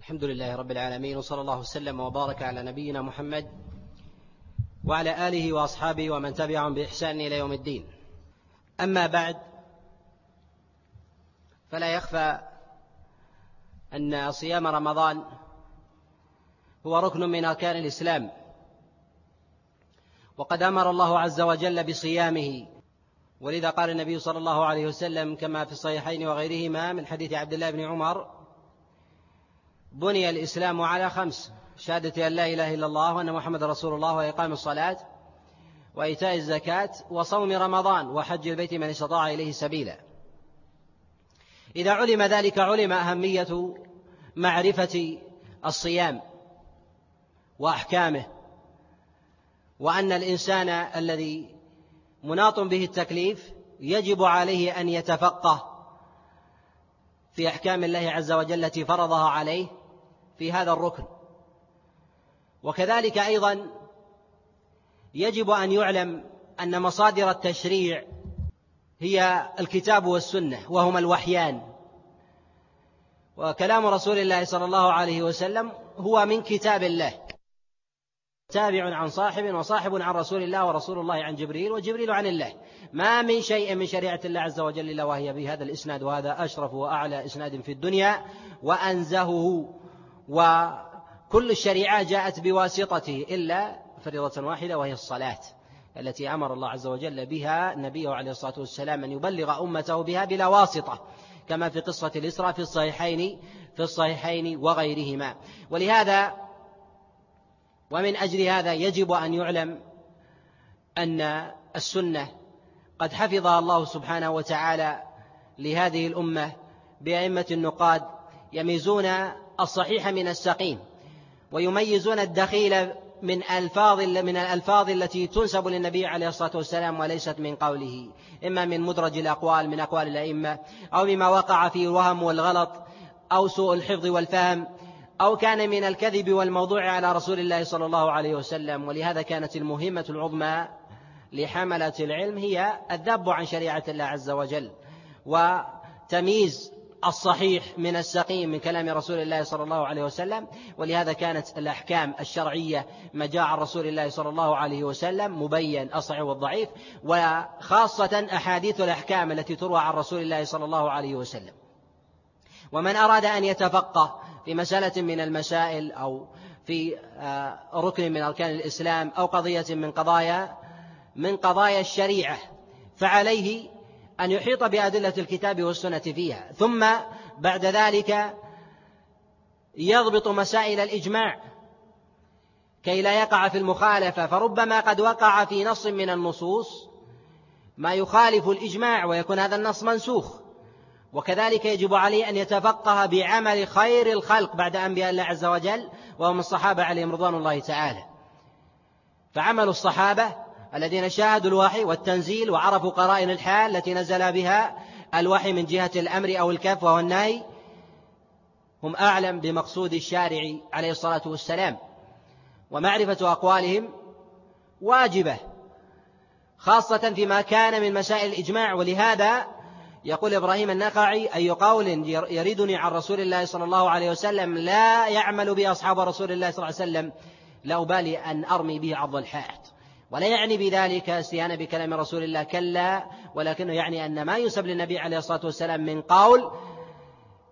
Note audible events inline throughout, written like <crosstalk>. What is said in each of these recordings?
الحمد لله رب العالمين وصلى الله وسلم وبارك على نبينا محمد وعلى آله وأصحابه ومن تبعهم بإحسان إلى يوم الدين. أما بعد فلا يخفى أن صيام رمضان هو ركن من أركان الإسلام. وقد أمر الله عز وجل بصيامه ولذا قال النبي صلى الله عليه وسلم كما في الصحيحين وغيرهما من حديث عبد الله بن عمر بني الإسلام على خمس شهادة أن لا إله إلا الله وأن محمد رسول الله وإقام الصلاة وإيتاء الزكاة وصوم رمضان وحج البيت من استطاع إليه سبيلا. إذا علم ذلك علم أهمية معرفة الصيام وأحكامه وأن الإنسان الذي مناط به التكليف يجب عليه أن يتفقه في أحكام الله عز وجل التي فرضها عليه في هذا الركن. وكذلك أيضا يجب أن يعلم أن مصادر التشريع هي الكتاب والسنة وهما الوحيان. وكلام رسول الله صلى الله عليه وسلم هو من كتاب الله. تابع عن صاحب وصاحب عن رسول الله ورسول الله عن جبريل وجبريل عن الله. ما من شيء من شريعة الله عز وجل إلا وهي بهذا الإسناد وهذا أشرف وأعلى إسناد في الدنيا وأنزهه وكل الشريعة جاءت بواسطته إلا فريضة واحدة وهي الصلاة التي أمر الله عز وجل بها نبيه عليه الصلاة والسلام أن يبلغ أمته بها بلا واسطة كما في قصة الإسراء في الصحيحين في الصحيحين وغيرهما. ولهذا ومن أجل هذا يجب أن يعلم أن السنة قد حفظها الله سبحانه وتعالى لهذه الأمة بأئمة النقاد يميزون الصحيح من السقيم. ويميزون الدخيل من ألفاظ من الألفاظ التي تنسب للنبي عليه الصلاة والسلام وليست من قوله. إما من مدرج الأقوال من أقوال الأئمة أو مما وقع فيه الوهم والغلط أو سوء الحفظ والفهم أو كان من الكذب والموضوع على رسول الله صلى الله عليه وسلم. ولهذا كانت المهمة العظمى لحملة العلم هي الذب عن شريعة الله عز وجل. وتمييز الصحيح من السقيم من كلام رسول الله صلى الله عليه وسلم ولهذا كانت الأحكام الشرعية ما جاء عن رسول الله صلى الله عليه وسلم مبين الصحيح والضعيف وخاصة أحاديث الأحكام التي تروى عن رسول الله صلى الله عليه وسلم. ومن أراد أن يتفقه في مسألة من المسائل أو في آه، ركن من أركان الإسلام أو قضية من قضايا من قضايا الشريعة فعليه أن يحيط بأدلة الكتاب والسنة فيها. ثم بعد ذلك يضبط مسائل الإجماع كي لا يقع في المخالفة. فربما قد وقع في نص من النصوص ما يخالف الإجماع ويكون هذا النص منسوخ. وكذلك يجب عليه أن يتفقه بعمل خير الخلق بعد أنبياء الله عز وجل وهم الصحابة عليهم رضوان الله تعالى. فعمل الصحابة الذين شاهدوا الوحي والتنزيل وعرفوا قرائن الحال التي نزل بها الوحي من جهة الأمر أو الكف وهو النهي هم أعلم بمقصود الشارع عليه الصلاة والسلام. ومعرفة أقوالهم واجبة خاصة فيما كان من مسائل الإجماع. ولهذا يقول إبراهيم النخعي أي قول يريدني عن رسول الله صلى الله عليه وسلم لا يعمل به أصحاب رسول الله صلى الله عليه وسلم لا أبالي أن أرمي به عرض الحائط. ولا يعني بذلك استهانة بكلام رسول الله كلا ولكنه يعني أن ما ينسب للنبي عليه الصلاة والسلام من قول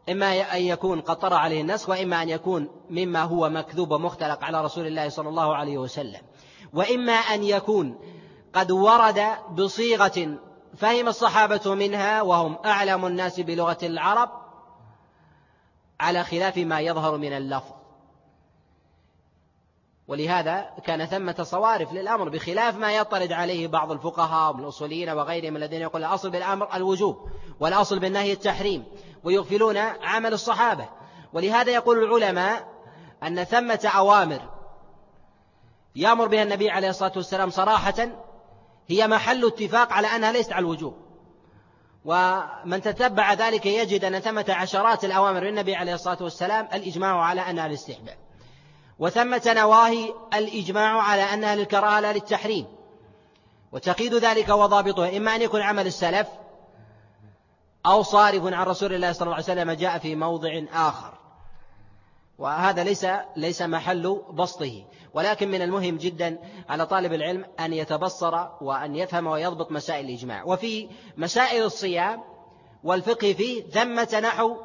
إما أن يكون قد طرأ عليه النسخ وإما أن يكون مما هو مكذوب ومختلق على رسول الله صلى الله عليه وسلم. وإما أن يكون قد ورد بصيغة فهم الصحابة منها وهم أعلم الناس بلغة العرب على خلاف ما يظهر من اللفظ. ولهذا كان ثمة صوارف للأمر بخلاف ما يطرد عليه بعض الفقهاء والأصوليين وغيرهم الذين يقول الأصل بالأمر الوجوب والأصل بالنهي التحريم ويغفلون عمل الصحابة. ولهذا يقول العلماء أن ثمة أوامر يأمر بها النبي عليه الصلاة والسلام صراحة هي محل اتفاق على أنها ليست على الوجوب. ومن تتبع ذلك يجد أن ثمة عشرات الأوامر للنبي عليه الصلاة والسلام الإجماع على أنها الاستحباب. وثمة نواهي الإجماع على أنها للكراهة لا للتحريم. وتقييد ذلك وضابطه إما أن يكون عمل السلف أو صارف عن رسول الله صلى الله عليه وسلم جاء في موضع آخر. وهذا ليس ليس محل بسطه. ولكن من المهم جدا على طالب العلم أن يتبصر وأن يفهم ويضبط مسائل الإجماع. وفي مسائل الصيام والفقه فيه ثمة نحو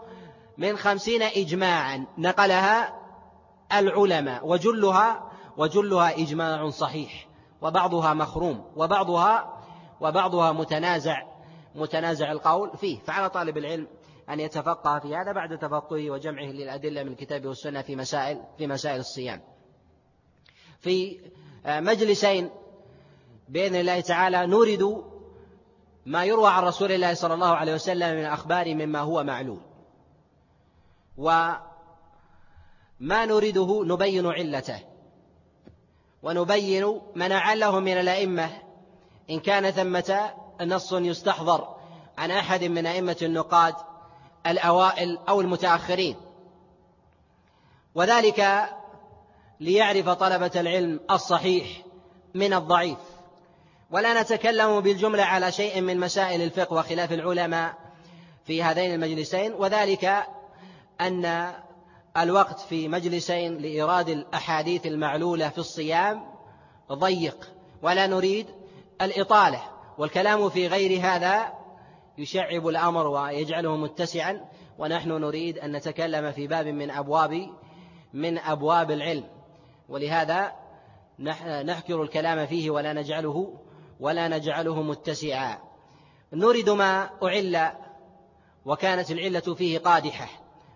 من خمسين إجماعا نقلها العلماء وجلها وجلها إجماع صحيح وبعضها مخروم وبعضها وبعضها متنازع متنازع القول فيه. فعلى طالب العلم أن يتفقه في هذا بعد تفقهه وجمعه للأدلة من الكتاب والسنة في مسائل في مسائل الصيام. في مجلسين بإذن الله تعالى نورد ما يروى عن رسول الله صلى الله عليه وسلم من أخبار مما هو معلوم. وما نريده نبين علته. ونبين من أعله من الأئمة. إن كان ثمة نص يستحضر. عن أحد من أئمة النقاد الأوائل أو المتأخرين. وذلك ليعرف طلبة العلم الصحيح من الضعيف. ولا نتكلم بالجملة على شيء من مسائل الفقه وخلاف العلماء في هذين المجلسين. وذلك أن الوقت في مجلسين لإيراد الأحاديث المعلولة في الصيام ضيق ولا نريد الإطالة والكلام في غير هذا يشعب الأمر ويجعله متسعا ونحن نريد أن نتكلم في باب من أبواب من أبواب العلم. ولهذا نحكر الكلام فيه ولا نجعله ولا نجعله متسعا. نريد ما أعل وكانت العلة فيه قادحة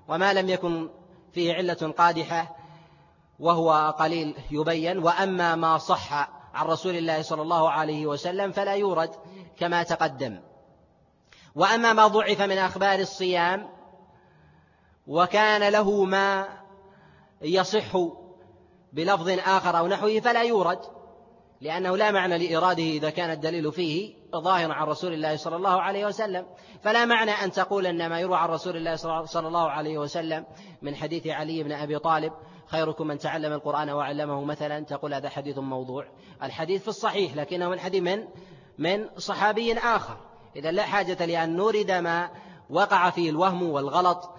وما لم يكن فيه علة قادحة وهو قليل يبين وأما ما صح عن رسول الله صلى الله عليه وسلم فلا يورد كما تقدم. وأما ما ضعف من أخبار الصيام وكان له ما يصح بلفظ آخر أو نحوه فلا يورد لأنه لا معنى لإراده إذا كان الدليل فيه ظاهرا عن رسول الله صلى الله عليه وسلم. فلا معنى أن تقول أن ما يروى عن رسول الله صلى الله عليه وسلم من حديث علي بن أبي طالب خيركم من تعلم القرآن وعلمه مثلا. تقول هذا حديث موضوع. الحديث في الصحيح لكنه من حديث من؟ من صحابي آخر. إذا لا حاجة لأن نورد ما وقع فيه الوهم والغلط.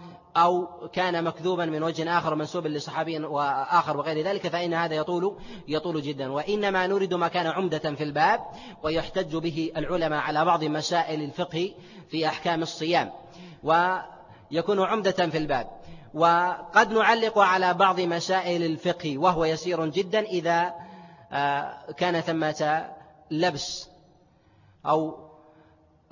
أو كان مكذوبا من وجه آخر منسوب لصحابي وآخر وغير ذلك فإن هذا يطول يطول جدا. وإنما نريد ما كان عمدة في الباب ويحتج به العلماء على بعض مسائل الفقه في أحكام الصيام ويكون عمدة في الباب. وقد نعلق على بعض مسائل الفقه وهو يسير جدا إذا آه، كان ثمة لبس أو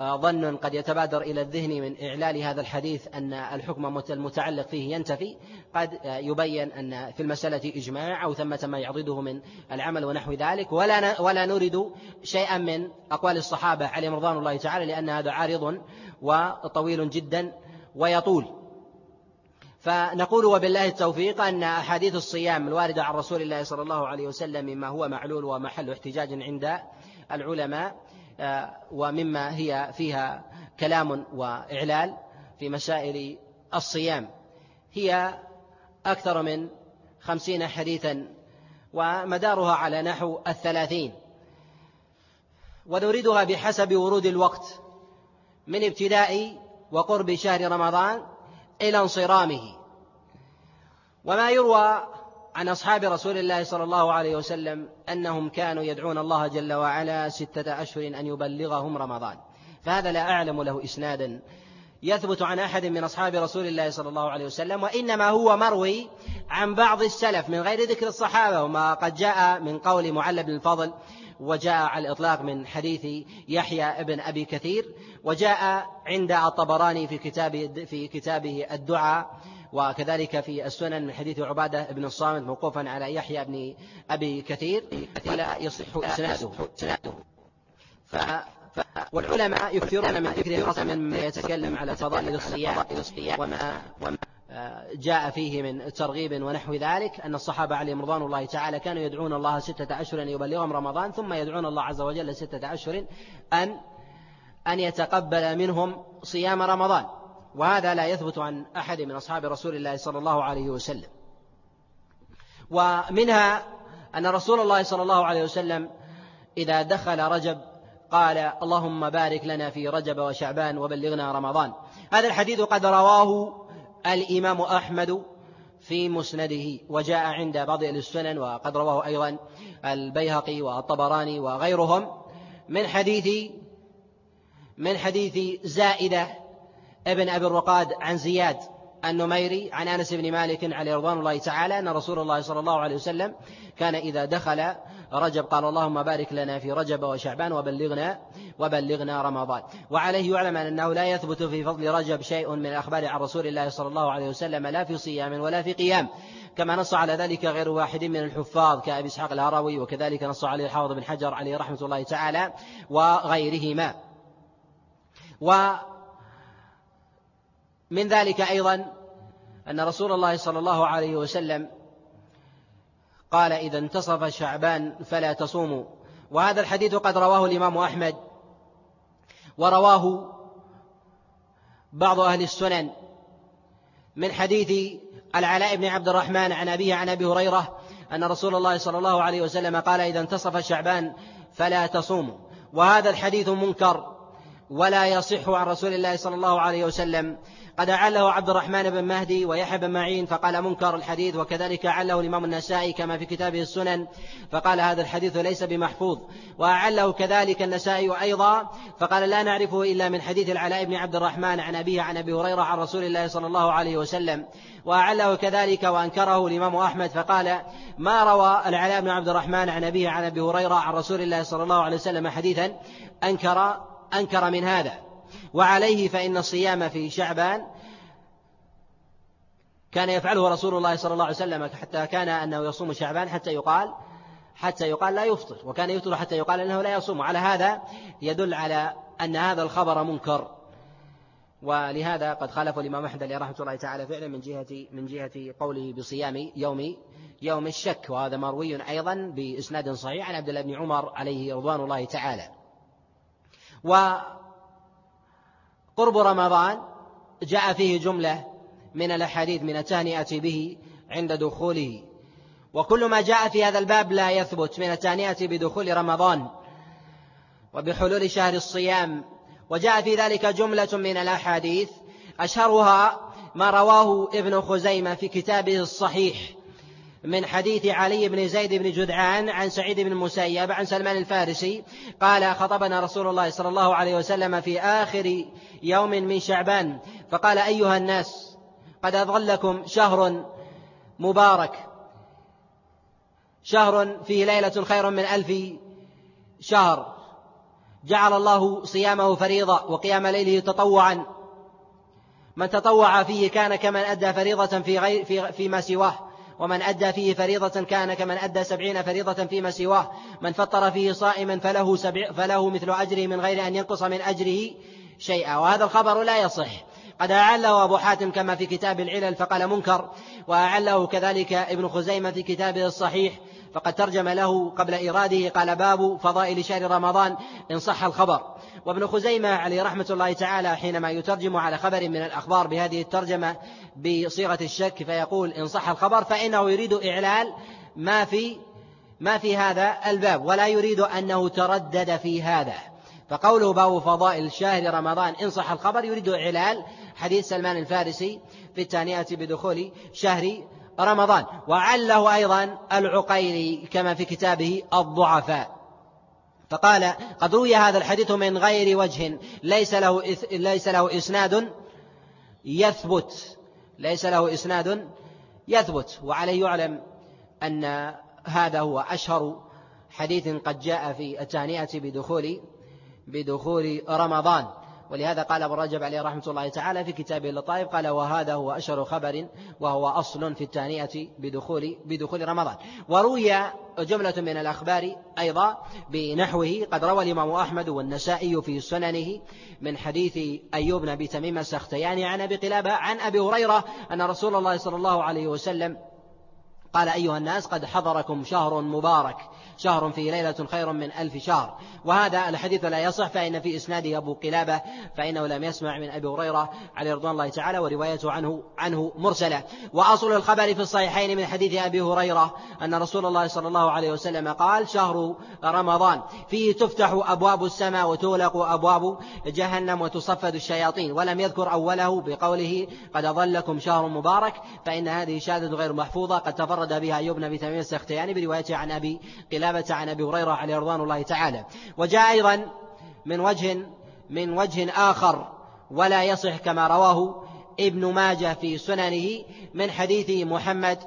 ظن قد يتبادر إلى الذهن من إعلال هذا الحديث أن الحكم المتعلق فيه ينتفي. قد يبين أن في المسألة إجماع أو ثمة ما يعضده من العمل ونحو ذلك. ولا ولا نريد شيئا من أقوال الصحابة عليهم رضوان الله تعالى لأن هذا عارض وطويل جدا ويطول. فنقول وبالله التوفيق أن أحاديث الصيام الواردة عن رسول الله صلى الله عليه وسلم مما هو معلول ومحل احتجاج عند العلماء. ومما هي فيها كلام وإعلال في مسائل الصيام. هي أكثر من خمسين حديثا ومدارها على نحو الثلاثين ونريدها بحسب ورود الوقت من ابتداء وقرب شهر رمضان إلى انصرامه. وما يروى عن أصحاب رسول الله صلى الله عليه وسلم أنهم كانوا يدعون الله جل وعلا ستة أشهر أن يبلغهم رمضان. فهذا لا أعلم له إسنادا يثبت عن أحد من أصحاب رسول الله صلى الله عليه وسلم وإنما هو مروي عن بعض السلف من غير ذكر الصحابة وما قد جاء من قول معل بن الفضل وجاء على الإطلاق من حديث يحيى ابن أبي كثير وجاء عند الطبراني في كتاب في كتابه الدعاء وكذلك في السنن من حديث عبادة بن الصامت موقوفا على يحيى بن أبي كثير ولا يصح إسناده. ف والعلماء يكثرون من ذكر خاصة من يتكلم على فضائل الصيام وما جاء فيه من ترغيب ونحو ذلك أن الصحابة عليهم رضوان الله تعالى كانوا يدعون الله ستة أشهر أن يبلغهم رمضان ثم يدعون الله عز وجل ستة أشهر أن أن يتقبل منهم صيام رمضان. وهذا لا يثبت عن أحد من أصحاب رسول الله صلى الله عليه وسلم. ومنها أن رسول الله صلى الله عليه وسلم إذا دخل رجب قال اللهم بارك لنا في رجب وشعبان وبلغنا رمضان. هذا الحديث قد رواه الإمام أحمد في مسنده وجاء عند بعض السنن وقد رواه أيضا البيهقي والطبراني وغيرهم. من حديث من حديث زائدة ابن أبي الرقاد عن زياد النميري عن أنس بن مالك عليه رضوان الله تعالى أن رسول الله صلى الله عليه وسلم كان إذا دخل رجب قال اللهم بارك لنا في رجب وشعبان وبلغنا وبلغنا رمضان. وعليه يعلم أنه لا يثبت في فضل رجب شيء من الاخبار عن رسول الله صلى الله عليه وسلم لا في صيام ولا في قيام. كما نص على ذلك غير واحد من الحفاظ كأبي إسحاق الهروي وكذلك نص عليه الحافظ بن حجر عليه رحمة الله تعالى وغيرهما. و من ذلك أيضا أن رسول الله صلى الله عليه وسلم قال إذا انتصف شعبان فلا تصوموا. وهذا الحديث قد رواه الإمام أحمد ورواه بعض أهل السنن من حديث العلاء بن عبد الرحمن عن أبيه عن أبي هريرة أن رسول الله صلى الله عليه وسلم قال إذا انتصف شعبان فلا تصوموا. وهذا الحديث منكر. ولا يصح عن رسول الله صلى الله عليه وسلم. قد أعله عبد الرحمن بن مهدي ويحيى بن معين فقال منكر الحديث وكذلك أعله الإمام النسائي كما في كتابه السنن فقال هذا الحديث ليس بمحفوظ. وأعله كذلك النسائي أيضا فقال لا نعرفه إلا من حديث العلاء بن عبد الرحمن عن أبيه عن أبي هريرة عن رسول الله صلى الله عليه وسلم. وأعله كذلك وأنكره الإمام أحمد فقال ما روى العلاء بن عبد الرحمن عن أبيه عن أبي هريرة عن رسول الله صلى الله عليه وسلم حديثا؟ أنكر أنكر من هذا. وعليه فإن الصيام في شعبان كان يفعله رسول الله صلى الله عليه وسلم حتى كان أنه يصوم شعبان حتى يقال حتى يقال لا يفطر وكان يفطر حتى يقال أنه لا يصوم. على هذا يدل على أن هذا الخبر منكر. ولهذا قد خالف الإمام أحمد عليه رحمة الله تعالى فعلا من جهة من جهة قوله بصيام يوم يوم الشك. وهذا مروي أيضا بإسناد صحيح عن عبد الله بن عمر عليه رضوان الله تعالى. وقرب رمضان جاء فيه جملة من الأحاديث من التهنئة به عند دخوله. وكل ما جاء في هذا الباب لا يثبت من التهنئة بدخول رمضان وبحلول شهر الصيام. وجاء في ذلك جملة من الأحاديث أشهرها ما رواه ابن خزيمة في كتابه الصحيح. من حديث علي بن زيد بن جدعان عن سعيد بن المسيب عن سلمان الفارسي قال خطبنا رسول الله صلى الله عليه وسلم في آخر يوم من شعبان. فقال أيها الناس قد أظلكم شهر مبارك. شهر فيه ليلة خير من ألف شهر. جعل الله صيامه فريضة وقيام ليله تطوعا. من تطوع فيه كان كمن أدى فريضة في غير في فيما سواه. ومن أدى فيه فريضة كان كمن أدى سبعين فريضة فيما سواه. من فطر فيه صائما فله, سبع فله مثل أجره من غير أن ينقص من أجره شيئا. وهذا الخبر لا يصح. قد أعله أبو حاتم كما في كتاب العلل فقال منكر وأعله كذلك ابن خزيمة في كتابه الصحيح فقد ترجم له قبل إيراده قال باب فضائل شهر رمضان. إن صح الخبر. وابن خزيمة عليه رحمة الله تعالى حينما يترجم على خبر من الأخبار بهذه الترجمة بصيغة الشك فيقول إن صح الخبر فإنه يريد إعلال ما في ما في هذا الباب ولا يريد أنه تردد في هذا. فقوله باب فضائل شهر رمضان إن صح الخبر يريد إعلال حديث سلمان الفارسي في التانية بدخول شهر رمضان. وعله أيضا العقيلي كما في كتابه الضعفاء. فقال قد روي هذا الحديث من غير وجه. ليس له ليس له إسناد يثبت. ليس له إسناد يثبت. وعليه يعلم أن هذا هو أشهر حديث قد جاء في التهنئة بدخول بدخول رمضان. ولهذا قال ابن رجب عليه رحمة الله تعالى في كتابه اللطائف قال وهذا هو أشهر خبر وهو أصل في التهنئة بدخول بدخول رمضان. وروي جملة من الأخبار أيضا بنحوه قد روى الإمام أحمد والنسائي في سننه من حديث أيوب بن أبي تميم السختياني عن أبي قلابة عن أبي هريرة أن رسول الله صلى الله عليه وسلم قال أيها الناس قد حضركم شهر مبارك شهر فيه ليلة خير من ألف شهر. وهذا الحديث لا يصح فإن في إسناده أبو قلابة فإنه لم يسمع من أبي هريرة عليه رضوان الله تعالى وروايته عنه عنه مرسلة. وأصل الخبر في الصحيحين من حديث أبي هريرة أن رسول الله صلى الله عليه وسلم قال شهر رمضان فيه تفتح أبواب السماء وتغلق أبواب جهنم وتصفد الشياطين. ولم يذكر أوله بقوله قد أظلكم شهر مبارك فإن هذه شهادة غير محفوظة قد تفرد بها أيوب بن تميم السختياني بروايته عن أبي قلابة عن أبي هريرة عليه رضوان الله تعالى. وجاء أيضا من وجه من وجه آخر ولا يصح كما رواه ابن ماجه في سننه من حديث محمد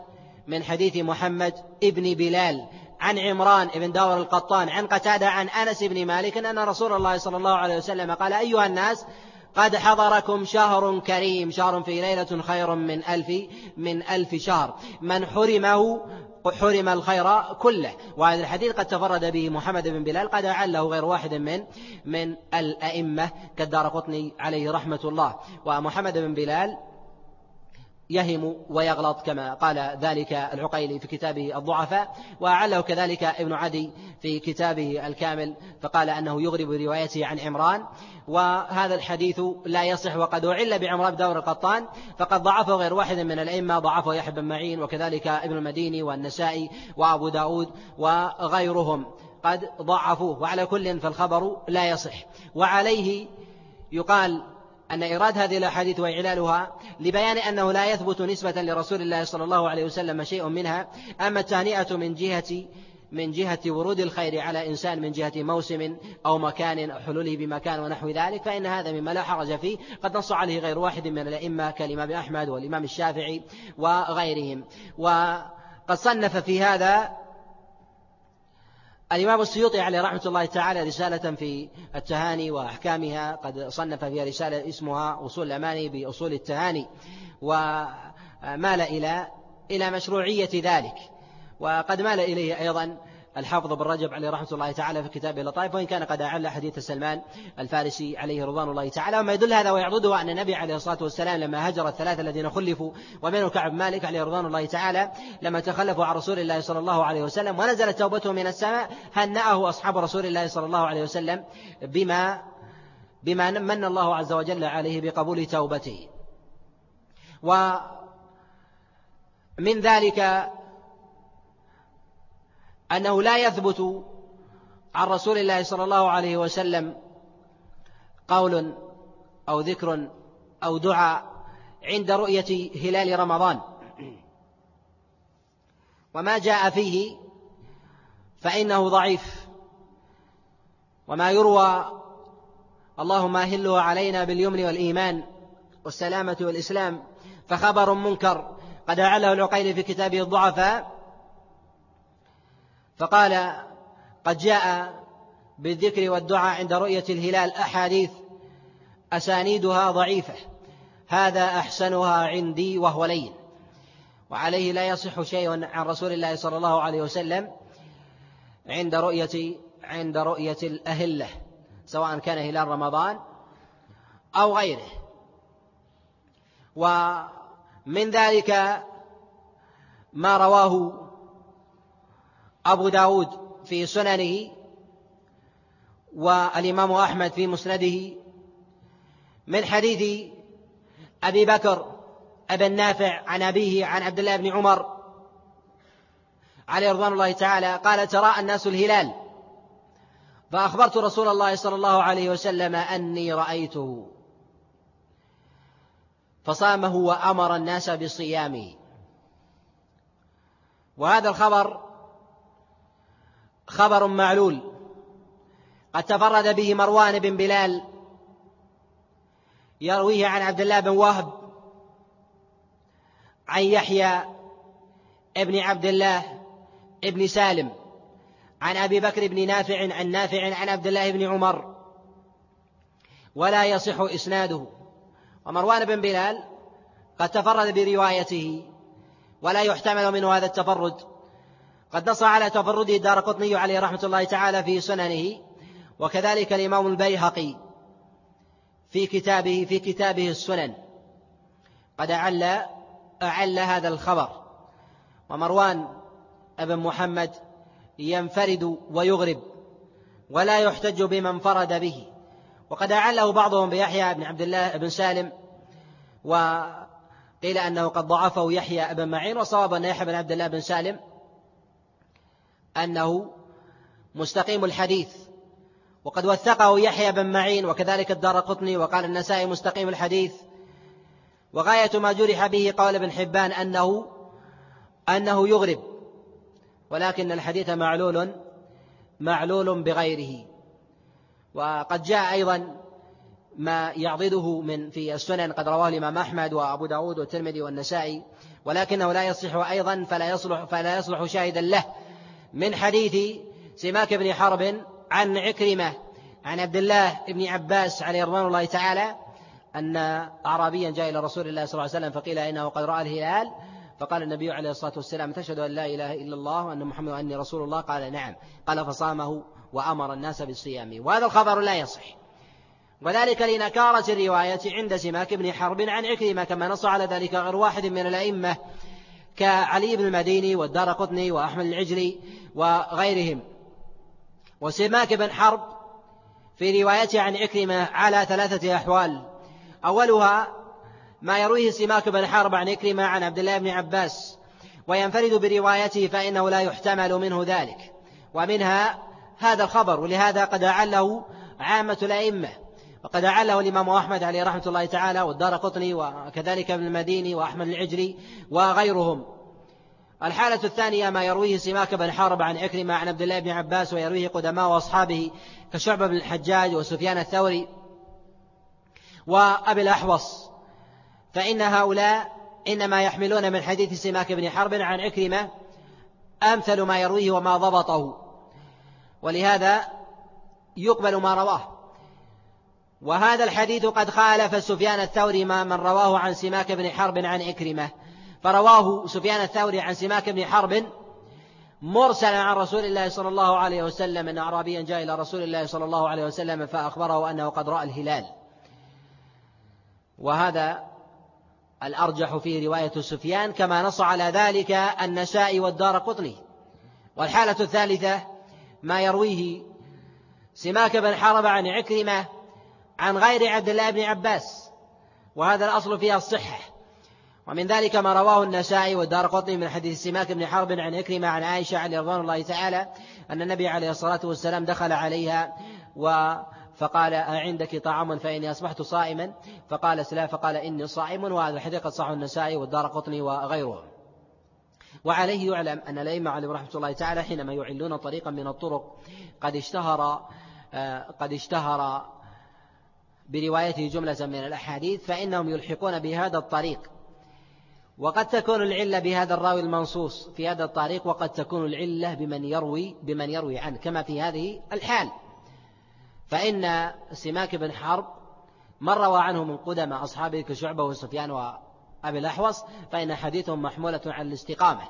من حديث محمد ابن بلال عن عمران بن داور القطان عن قتادة عن أنس بن مالك أن رسول الله صلى الله عليه وسلم قال أيها الناس قد حضركم شهر كريم. شهر في ليلة خير من ألف من ألف شهر. من حرمه حرم الخير كله. وهذا الحديث قد تفرد به محمد بن بلال قد أعله غير واحد من من الأئمة كالدار قطني عليه رحمة الله. ومحمد بن بلال يهم ويغلط كما قال ذلك العقيلي في كتابه الضعفاء وأعله كذلك ابن عدي في كتابه الكامل فقال أنه يغرب روايته عن عمران وهذا الحديث لا يصح وقد أعل بعمران دور القطان فقد ضعفه غير واحد من الأئمة ضعفه يحيى بن معين وكذلك ابن المديني والنسائي وأبو داود وغيرهم. قد ضعفوه وعلى كل فالخبر لا يصح. وعليه يقال أن إيراد هذه الأحاديث وإعلالها لبيان أنه لا يثبت نسبة لرسول الله صلى الله عليه وسلم شيء منها أما التهنئة من جهة من جهة ورود الخير على إنسان من جهة موسم أو مكان أو حلوله بمكان ونحو ذلك فإن هذا مما لا حرج فيه قد نص عليه غير واحد من الأئمة كالإمام أحمد والإمام الشافعي وغيرهم. وقد صنف في هذا الإمام السيوطي عليه رحمة الله تعالى رسالة في التهاني وأحكامها قد صنف فيها رسالة اسمها أصول الأماني بأصول التهاني ومال إلى إلى مشروعية ذلك وقد مال إليه أيضا الحافظ بن رجب عليه رحمة الله تعالى في كتابه اللطائف وإن كان قد أعل حديث سلمان الفارسي عليه رضوان الله تعالى. وما يدل هذا ويعضده أن النبي عليه الصلاة والسلام لما هجر الثلاثة الذين خلفوا ومنه كعب مالك عليه رضوان الله تعالى لما تخلفوا عن رسول الله صلى الله عليه وسلم ونزلت توبته من السماء هنأه أصحاب رسول الله صلى الله عليه وسلم بما بما من الله عز وجل عليه بقبول توبته. ومن ذلك أنه لا يثبت عن رسول الله صلى الله عليه وسلم قول أو ذكر أو دعاء عند رؤية هلال رمضان. وما جاء فيه فإنه ضعيف. وما يروى اللهم أهله علينا باليمن والإيمان والسلامة والإسلام فخبر منكر. قد أعله العقيل في كتابه الضعفاء فقال قد جاء بالذكر والدعاء عند رؤية الهلال أحاديث أسانيدها ضعيفة. هذا أحسنها عندي وهو لين. وعليه لا يصح شيء عن رسول الله صلى الله عليه وسلم عند رؤية عند رؤية الأهلة سواء كان هلال رمضان أو غيره. ومن ذلك ما رواه أبو داود في سننه والإمام أحمد في مسنده من حديث أبي بكر أبي النافع عن أبيه عن عبد الله بن عمر عليه رضوان الله تعالى قال تراءى الناس الهلال. فأخبرت رسول الله صلى الله عليه وسلم أني رأيته. فصامه وأمر الناس بصيامه. وهذا الخبر خبر معلول. قد تفرد به مروان بن بلال. يرويه عن عبد الله بن وهب. عن يحيى ابن عبد الله ابن سالم. عن أبي بكر بن نافع عن نافع عن عبد الله بن عمر. ولا يصح إسناده. ومروان بن بلال قد تفرد بروايته. ولا يحتمل منه هذا التفرد. قد نص على تفرده الدار قطني عليه رحمة الله تعالى في سننه وكذلك الإمام البيهقي في كتابه في كتابه السنن. قد أعل أعل هذا الخبر. ومروان ابن محمد ينفرد ويغرب ولا يحتج بما انفرد به. وقد أعله بعضهم بيحيى بن عبد الله بن سالم وقيل أنه قد ضعفه يحيى بن معين وصواب أن يحيى بن عبد الله بن سالم أنه مستقيم الحديث. وقد وثقه يحيى بن معين وكذلك الدار قطني وقال النسائي مستقيم الحديث. وغاية ما جرح به قول ابن حبان أنه أنه يغرب. ولكن الحديث معلول معلول بغيره. وقد جاء أيضا ما يعضده من في السنن قد رواه الإمام أحمد وأبو داود والترمذي والنسائي. ولكنه لا يصح أيضا فلا يصلح فلا يصلح شاهدا له. من حديث سماك بن حرب عن عكرمة عن عبد الله بن عباس عليه رضوان الله تعالى أن أعرابيا جاء إلى رسول الله صلى الله عليه وسلم فقيل إنه قد رأى الهلال. فقال النبي عليه الصلاة والسلام تشهد أن لا إله إلا الله وأن محمد وأني رسول الله. قال نعم. قال فصامه وأمر الناس بالصيام. وهذا الخبر لا يصح. وذلك لنكارة الرواية عند سماك بن حرب عن عكرمة كما نص على ذلك غير واحد من الأئمة. كعلي بن المديني والدار قطني وأحمد العجلي وغيرهم. وسماك بن حرب في روايته عن عكرمة على ثلاثة أحوال. أولها ما يرويه سماك بن حرب عن عكرمة عن عبد الله بن عباس وينفرد بروايته فإنه لا يحتمل منه ذلك. ومنها هذا الخبر ولهذا قد أعله عامة الأئمة. وقد أعله الإمام أحمد عليه رحمة الله تعالى والدار قطني وكذلك ابن المديني وأحمد العجلي وغيرهم. الحالة الثانية ما يرويه سماك بن حرب عن عكرمة عن عبد الله بن عباس ويرويه قدماء وأصحابه كشعبة بن الحجاج وسفيان الثوري وأبي الأحوص. فإن هؤلاء إنما يحملون من حديث سماك بن حرب عن عكرمة أمثل ما يرويه وما ضبطه. ولهذا يقبل ما رواه. وهذا الحديث قد خالف سفيان الثوري ما من رواه عن سماك بن حرب عن عكرمة فرواه سفيان الثوري عن سماك بن حرب مرسلا عن رسول الله صلى الله عليه وسلم أن أعرابيا جاء إلى رسول الله صلى الله عليه وسلم فأخبره أنه قد رأى الهلال. وهذا الأرجح في رواية سفيان كما نص على ذلك النسائي والدار قطني. والحالة الثالثة ما يرويه سماك بن حرب عن عكرمة عن غير عبد الله بن عباس وهذا الأصل فيها الصحة. ومن ذلك ما رواه النسائي والدار قطني من حديث سماك بن حرب عن عكرمة عن عائشة عليه رضوان الله تعالى أن النبي عليه الصلاة والسلام دخل عليها و فقال أعندك طعام فإني أصبحت صائما؟ فقالت لا فقال إني صائم وهذا الحديث قد صحه النسائي والدار قطني وغيرهم وعليه يعلم أن الأئمة عليهم رحمة الله تعالى حينما يعلون طريقا من الطرق قد اشتهر آه، قد اشتهر بروايته جملة من الأحاديث فإنهم يلحقون بهذا الطريق. وقد تكون العلة بهذا الراوي المنصوص في هذا الطريق وقد تكون العلة بمن يروي بمن يروي عنه كما في هذه الحال. فإن سماك بن حرب من روى عنه من قدم أصحابه كشعبة وسفيان وأبي الأحوص فإن حديثهم محمولة على الاستقامة.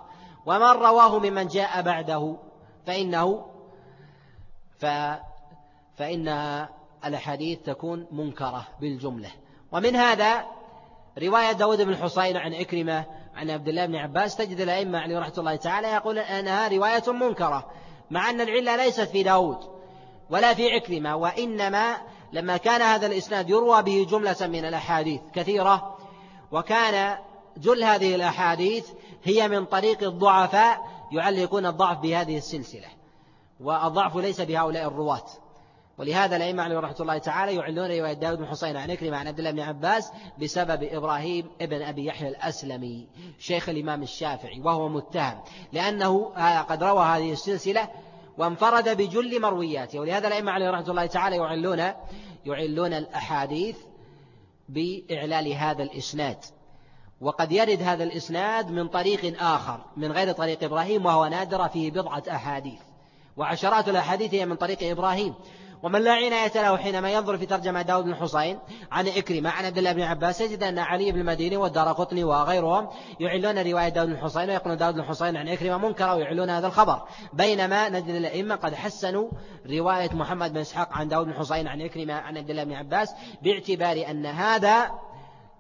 ومن رواه ممن جاء بعده فإنه ف فإن الأحاديث تكون منكرة بالجملة. ومن هذا رواية داود بن الحصين عن إكرمة عن عبد الله بن عباس تجد الأئمة عليه رحمة الله تعالى يقول أنها رواية منكرة مع أن العلة ليست في داود ولا في عكرمة وإنما لما كان هذا الإسناد يروى به جملة من الأحاديث كثيرة وكان جل هذه الأحاديث هي من طريق الضعفاء يعلقون الضعف بهذه السلسلة. والضعف ليس بهؤلاء الرواة. ولهذا الأئمة عليهم رحمة الله تعالى يعلون رواية داود بن حسين عن إكرمة عن عبد الله بن عباس بسبب إبراهيم ابن أبي يحيى الأسلمي شيخ الإمام الشافعي وهو متهم لأنه قد روى هذه السلسلة وانفرد بجل مروياته. ولهذا الأئمة عليهم رحمة الله تعالى يعلون يعلون الأحاديث بإعلال هذا الإسناد. وقد يرد هذا الإسناد من طريق آخر من غير طريق إبراهيم وهو نادر فيه بضعة أحاديث. وعشرات الأحاديث هي من طريق إبراهيم. ومن لا عناية له حينما ينظر في ترجمة داود بن حسين عن إكرمة عن عبد الله بن عباس يجد أن علي بن المديني والدار قطني وغيرهم يعلون رواية داود بن حسين ويقولون داود بن حسين عن إكرمة منكرة ويعلون هذا الخبر. بينما نجد الأئمة قد حسنوا رواية محمد بن إسحاق عن داود بن حسين عن إكرمة عن عبد الله بن عباس باعتبار أن هذا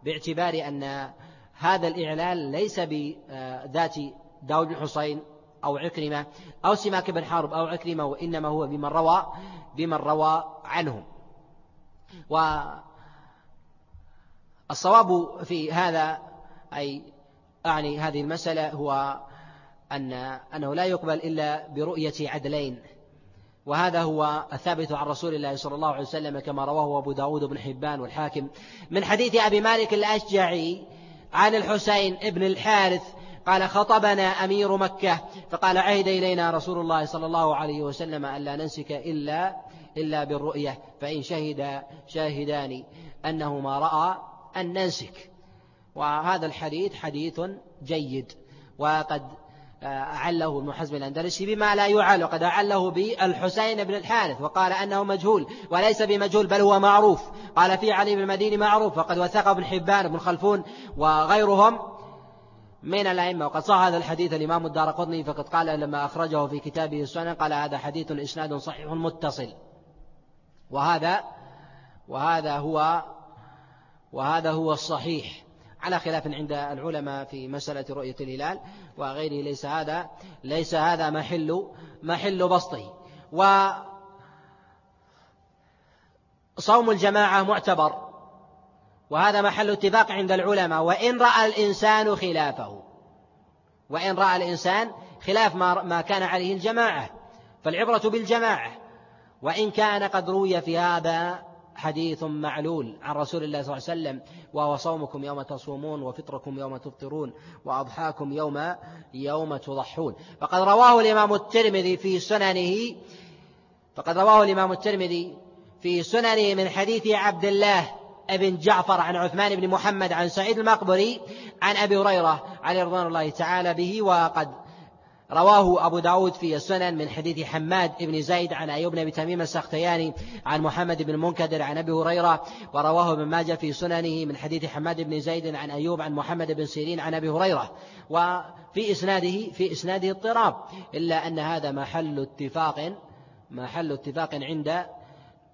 باعتبار أن هذا الإعلال ليس بذات داود بن حسين أو عكرمة أو سماك بن حرب أو عكرمة وإنما هو بمن روى بمن روى عنهم. والصواب في هذا أي أعني هذه المسألة هو أن أنه لا يقبل إلا برؤية عدلين. وهذا هو الثابت عن رسول الله صلى الله عليه وسلم كما رواه أبو داود بن حبان والحاكم. من حديث أبي مالك الأشجعي عن الحسين ابن الحارث قال خطبنا أمير مكة. فقال عهد إلينا رسول الله صلى الله عليه وسلم ألا ننسك إلا إلا بالرؤية. فإن شهد شاهدان أنهما رأى أن ننسك. وهذا الحديث حديث جيد. وقد أعله ابن حزم الأندلسي بما لا يعل وقد أعله بالحسين بن الحارث. وقال أنه مجهول وليس بمجهول بل هو معروف. قال في علي بن المديني معروف. وقد وثقه ابن حبان بن خلفون وغيرهم. من الأئمة. وقد صح هذا الحديث الإمام الدار قطني فقد قال لما أخرجه في كتابه السنن قال هذا حديث إسناد صحيح متصل. وهذا وهذا هو وهذا هو الصحيح. على خلاف عند العلماء في مسألة رؤية الهلال وغيره ليس هذا ليس هذا محل محل بسطه. و صوم الجماعة معتبر. وهذا محل اتفاق عند العلماء. وإن رأى الإنسان خلافه وإن رأى الإنسان خلاف ما كان عليه الجماعة. فالعبرة بالجماعة. وإن كان قد روي في هذا حديث معلول عن رسول الله صلى الله عليه وسلم وهو صومكم يوم تصومون وفطركم يوم تفطرون وأضحاكم يوم يوم تضحون. فقد رواه الإمام الترمذي في سننه فقد رواه الإمام الترمذي في سننه من حديث عبد الله بن جعفر عن عثمان بن محمد عن سعيد المقبري عن أبي هريرة عليه رضوان الله تعالى به وقد رواه أبو داود في السنن من حديث حماد بن زيد عن أيوب بن تميم السختياني عن محمد بن المنكدر عن أبي هريرة ورواه ابن ماجه في سننه من حديث حماد بن زيد عن أيوب عن محمد بن سيرين عن أبي هريرة. وفي إسناده في إسناده اضطراب إلا أن هذا محل اتفاق محل اتفاق عند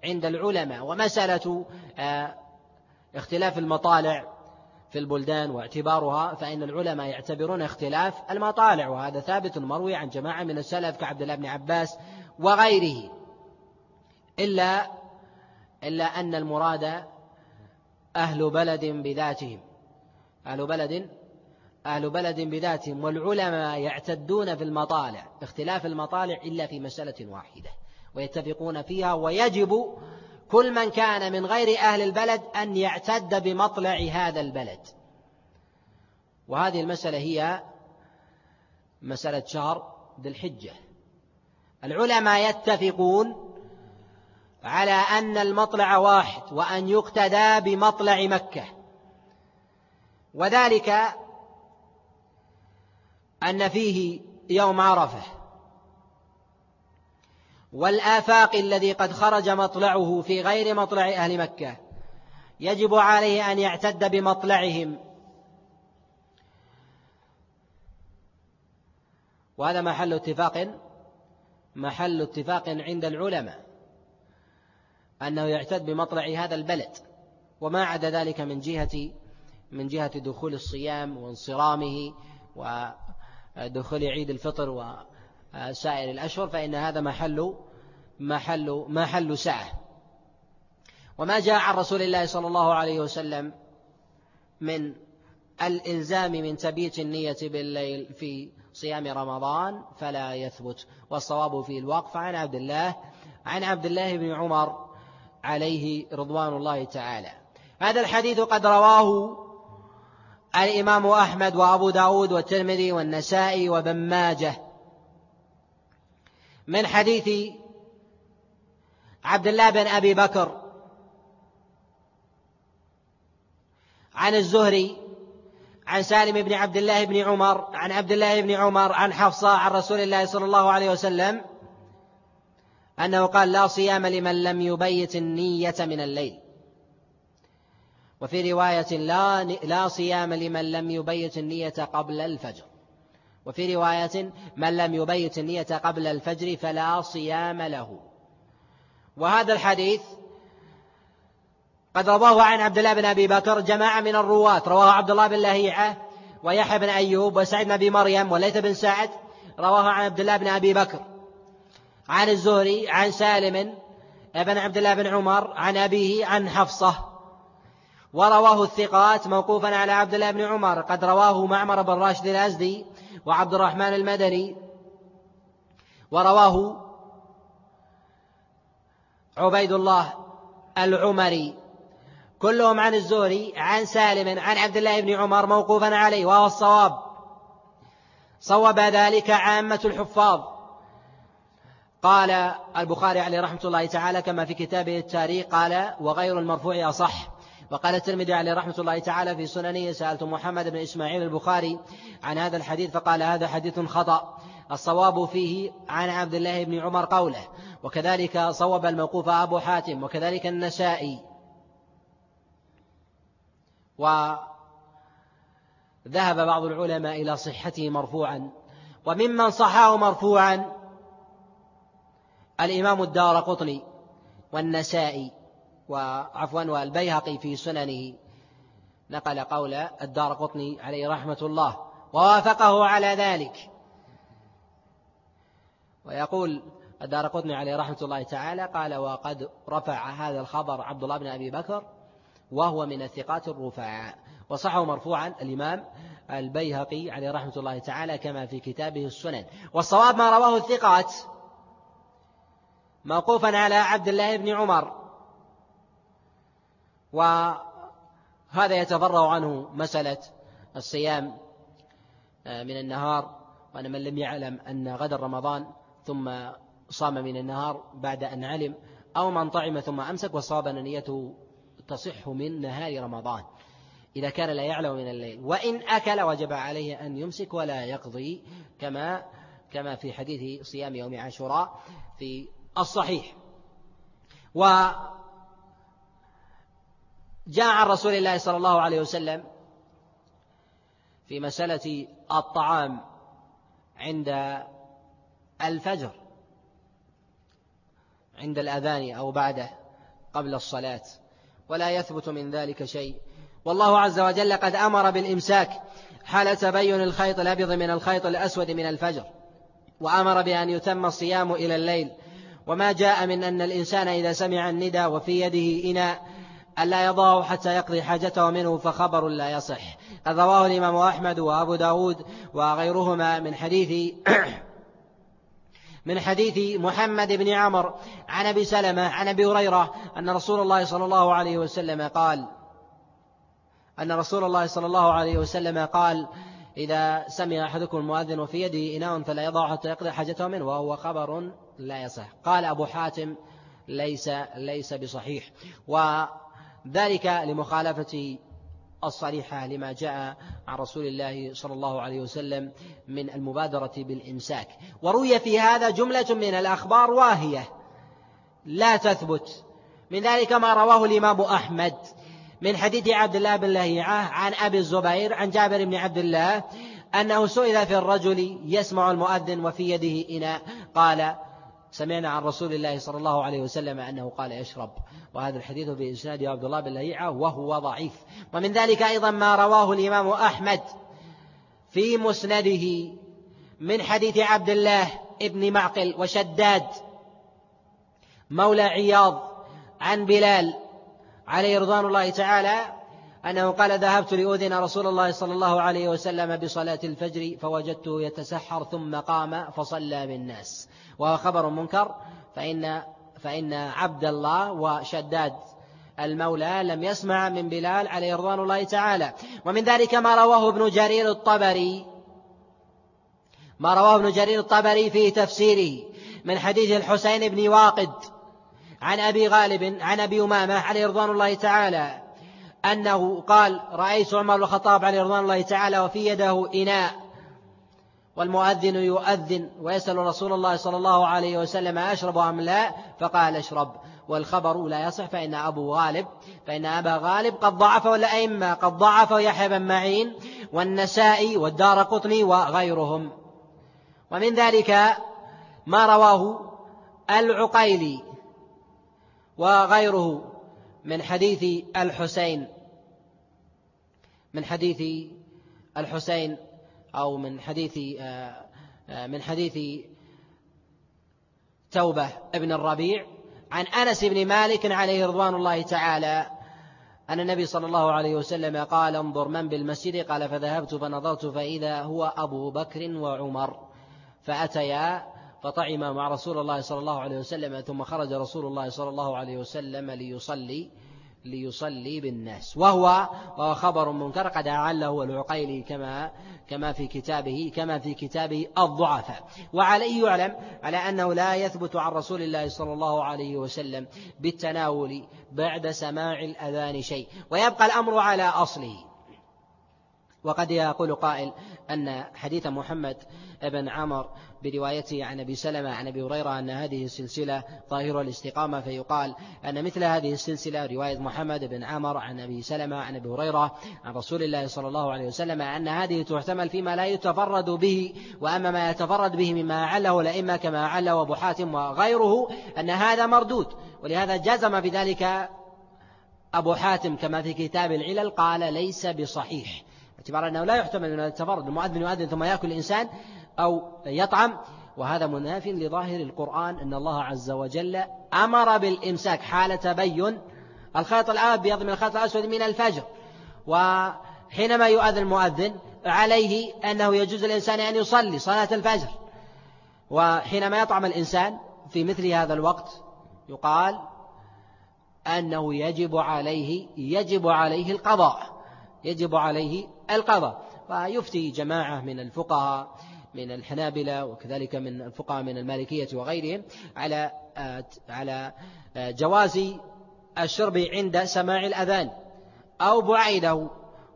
عند العلماء. ومسألة آه، اختلاف المطالع في البلدان واعتبارها فإن العلماء يعتبرون اختلاف المطالع وهذا ثابت مروي عن جماعة من السلف كعبد الله بن عباس وغيره. إلا إلا أن المراد أهل بلد بذاتهم. أهل بلد أهل بلد بذاتهم. والعلماء يعتدون في المطالع اختلاف المطالع إلا في مسألة واحدة ويتفقون فيها ويجب كل من كان من غير أهل البلد أن يعتد بمطلع هذا البلد. وهذه المسألة هي مسألة شهر ذي الحجة. العلماء يتفقون على أن المطلع واحد وأن يقتدى بمطلع مكة. وذلك أن فيه يوم عرفة. والآفاق الذي قد خرج مطلعه في غير مطلع أهل مكة. يجب عليه أن يعتد بمطلعهم. وهذا محل اتفاق محل اتفاق عند العلماء أنه يعتد بمطلع هذا البلد. وما عدا ذلك من جهة من جهة دخول الصيام وانصرامه ودخول عيد الفطر سائر الأشهر فإن هذا محل محل محل سعة. وما جاء عن رسول الله صلى الله عليه وسلم من الإلزام من تبيت النية بالليل في صيام رمضان فلا يثبت. والصواب في الوقف. عن عبد الله عن عبد الله بن عمر عليه رضوان الله تعالى. هذا الحديث قد رواه الإمام أحمد وأبو داود والترمذي والنسائي وابن ماجه من حديث عبد الله بن أبي بكر عن الزهري عن سالم بن عبد الله بن عمر عن عبد الله بن عمر عن حفصة عن رسول الله صلى الله عليه وسلم أنه قال لا صيام لمن لم يبيت النية من الليل وفي رواية لا لا صيام لمن لم يبيت النية قبل الفجر وفي رواية من لم يبيت النية قبل الفجر فلا صيام له. وهذا الحديث قد رواه عن عبد الله بن أبي بكر جماعة من الرواة. رواه عبد الله بن لهيعة ويحيى بن أيوب وسعيد بن أبي مريم وليث بن سعد. رواه عن عبد الله بن أبي بكر. عن الزهري عن سالم بن عبد الله بن عمر عن أبيه عن حفصة. ورواه الثقات موقوفا على عبد الله بن عمر. قد رواه معمر بن راشد الأزدي وعبد الرحمن المدني ورواه عبيد الله العمري. كلهم عن الزهري عن سالم عن عبد الله بن عمر موقوفا عليه وهو الصواب. صوب ذلك عامة الحفاظ. قال البخاري عليه رحمة الله تعالى كما في كتابه التاريخ قال وغير المرفوع أصح. وقال الترمذي عليه رحمة الله تعالى في سننه سألت محمد بن إسماعيل البخاري عن هذا الحديث فقال هذا حديث خطأ. الصواب فيه عن عبد الله بن عمر قوله وكذلك صوب الموقوف أبو حاتم وكذلك النسائي. وذهب بعض العلماء إلى صحته مرفوعا. وممن صحاه مرفوعا الإمام الدار قطني والنسائي. وعفوا والبيهقي في سننه. نقل قول الدار قطني عليه رحمة الله ووافقه على ذلك. ويقول الدار قطني عليه رحمة الله تعالى قال وقد رفع هذا الخبر عبد الله بن أبي بكر وهو من الثقات الرفعاء وصحه مرفوعا الإمام البيهقي عليه رحمة الله تعالى كما في كتابه السنن. والصواب ما رواه الثقات موقوفا على عبد الله بن عمر. وهذا يتفرع عنه مسألة الصيام آه، من النهار. وأن من لم يعلم أن غدا رمضان ثم صام من النهار بعد أن علم أو من طعم ثم أمسك وصاب نيته تصح من نهار رمضان. إذا كان لا يعلم من الليل. وإن أكل وجب عليه أن يمسك ولا يقضي كما كما في حديث صيام يوم عاشوراء في الصحيح. وجاء عن رسول الله صلى الله عليه وسلم في مسألة الطعام عند الفجر عند الأذان أو بعده قبل الصلاة ولا يثبت من ذلك شيء. والله عز وجل قد أمر بالإمساك حال تبين الخيط الأبيض من الخيط الأسود من الفجر وأمر بأن يتم الصيام إلى الليل. وما جاء من أن الإنسان إذا سمع الندى وفي يده إناء ألا يضعه حتى يقضي حاجته منه فخبر لا يصح. قد رواه الإمام أحمد وأبو داود وغيرهما من حديث <clears throat> من حديث محمد بن عمر عن أبي سلمة عن أبي هريرة أن رسول الله صلى الله عليه وسلم قال أن رسول الله صلى الله عليه وسلم قال إذا سمع أحدكم المؤذن وفي يده إناء فلا يضع حتى يقضي حاجته منه وهو خبر لا يصح. قال أبو حاتم ليس ليس بصحيح. وذلك لمخالفة الصريحة لما جاء عن رسول الله صلى الله عليه وسلم من المبادرة بالإمساك. وروي في هذا جملة من الأخبار واهية لا تثبت. من ذلك ما رواه الإمام أحمد من حديث عبد الله بن لهيعة عن أبي الزبير عن جابر بن عبد الله أنه سئل في الرجل يسمع المؤذن وفي يده إناء قال سمعنا عن رسول الله صلى الله عليه وسلم أنه قال يشرب وهذا الحديث بإسناد عبد الله بن لهيعة وهو ضعيف. ومن ذلك أيضا ما رواه الإمام أحمد في مسنده من حديث عبد الله ابن معقل وشداد مولى عياض عن بلال عليه رضوان الله تعالى أنه قال ذهبت لأذن رسول الله صلى الله عليه وسلم بصلاة الفجر فوجدته يتسحر ثم قام فصلى بالناس. وهو خبر منكر فإن فإن عبد الله وشداد المولى لم يسمع من بلال عليه رضوان الله تعالى. ومن ذلك ما رواه ابن جرير الطبري. ما رواه ابن جرير الطبري في تفسيره من حديث الحسين بن واقد عن أبي غالب عن أبي أمامة عليه رضوان الله تعالى أنه قال رأيت عمر بن الخطاب عليه رضوان الله تعالى وفي يده إناء. والمؤذن يؤذن ويسأل رسول الله صلى الله عليه وسلم أشرب أم لا؟ فقال اشرب. والخبر لا يصح فإن أبو غالب فإن أبا غالب قد ضعفه الأئمة قد ضعفه يحيى بن معين والنسائي والدار قطني وغيرهم. ومن ذلك ما رواه العقيلي وغيره من حديث الحسين من حديث الحسين أو من حديث من حديث توبة ابن الربيع عن أنس بن مالك عليه رضوان الله تعالى أن النبي صلى الله عليه وسلم قال انظر من بالمسجد. قال فذهبت فنظرت فإذا هو أبو بكر وعمر. فأتيا فطعما مع رسول الله صلى الله عليه وسلم ثم خرج رسول الله صلى الله عليه وسلم ليصلي. ليصلي بالناس. وهو وهو خبر منكر قد أعله العقيلي كما كما في كتابه كما في كتابه الضعفاء. وعليه يعلم على أنه لا يثبت عن رسول الله صلى الله عليه وسلم بالتناول بعد سماع الأذان شيء. ويبقى الأمر على أصله. وقد يقول قائل أن حديث محمد بن عمر بروايته عن أبي سلمة عن أبي هريرة أن هذه السلسلة ظاهرة الاستقامة فيقال أن مثل هذه السلسلة رواية محمد بن عمر عن أبي سلمة عن أبي هريرة عن رسول الله صلى الله عليه وسلم أن هذه تحتمل فيما لا يتفرد به وأما ما يتفرد به مما عله الأئمة كما عله أبو حاتم وغيره أن هذا مردود ولهذا جزم بذلك أبو حاتم كما في كتاب العلل قال ليس بصحيح. باعتبار أنه لا يحتمل أن التفرد المؤذن يؤذن ثم يأكل الإنسان أو يطعم. وهذا مناف لظاهر القرآن أن الله عز وجل أمر بالإمساك. حال تبين الخيط الأبيض من الخيط الأسود من الفجر. وحينما يؤذن المؤذن عليه أنه يجوز الإنسان أن يصلي صلاة الفجر. وحينما يطعم الإنسان في مثل هذا الوقت يقال أنه يجب عليه يجب عليه القضاء. يجب عليه القضاء. ويفتي جماعة من الفقهاء من الحنابلة وكذلك من الفقهاء من المالكية وغيرهم على على جواز الشرب عند سماع الأذان أو بعيده.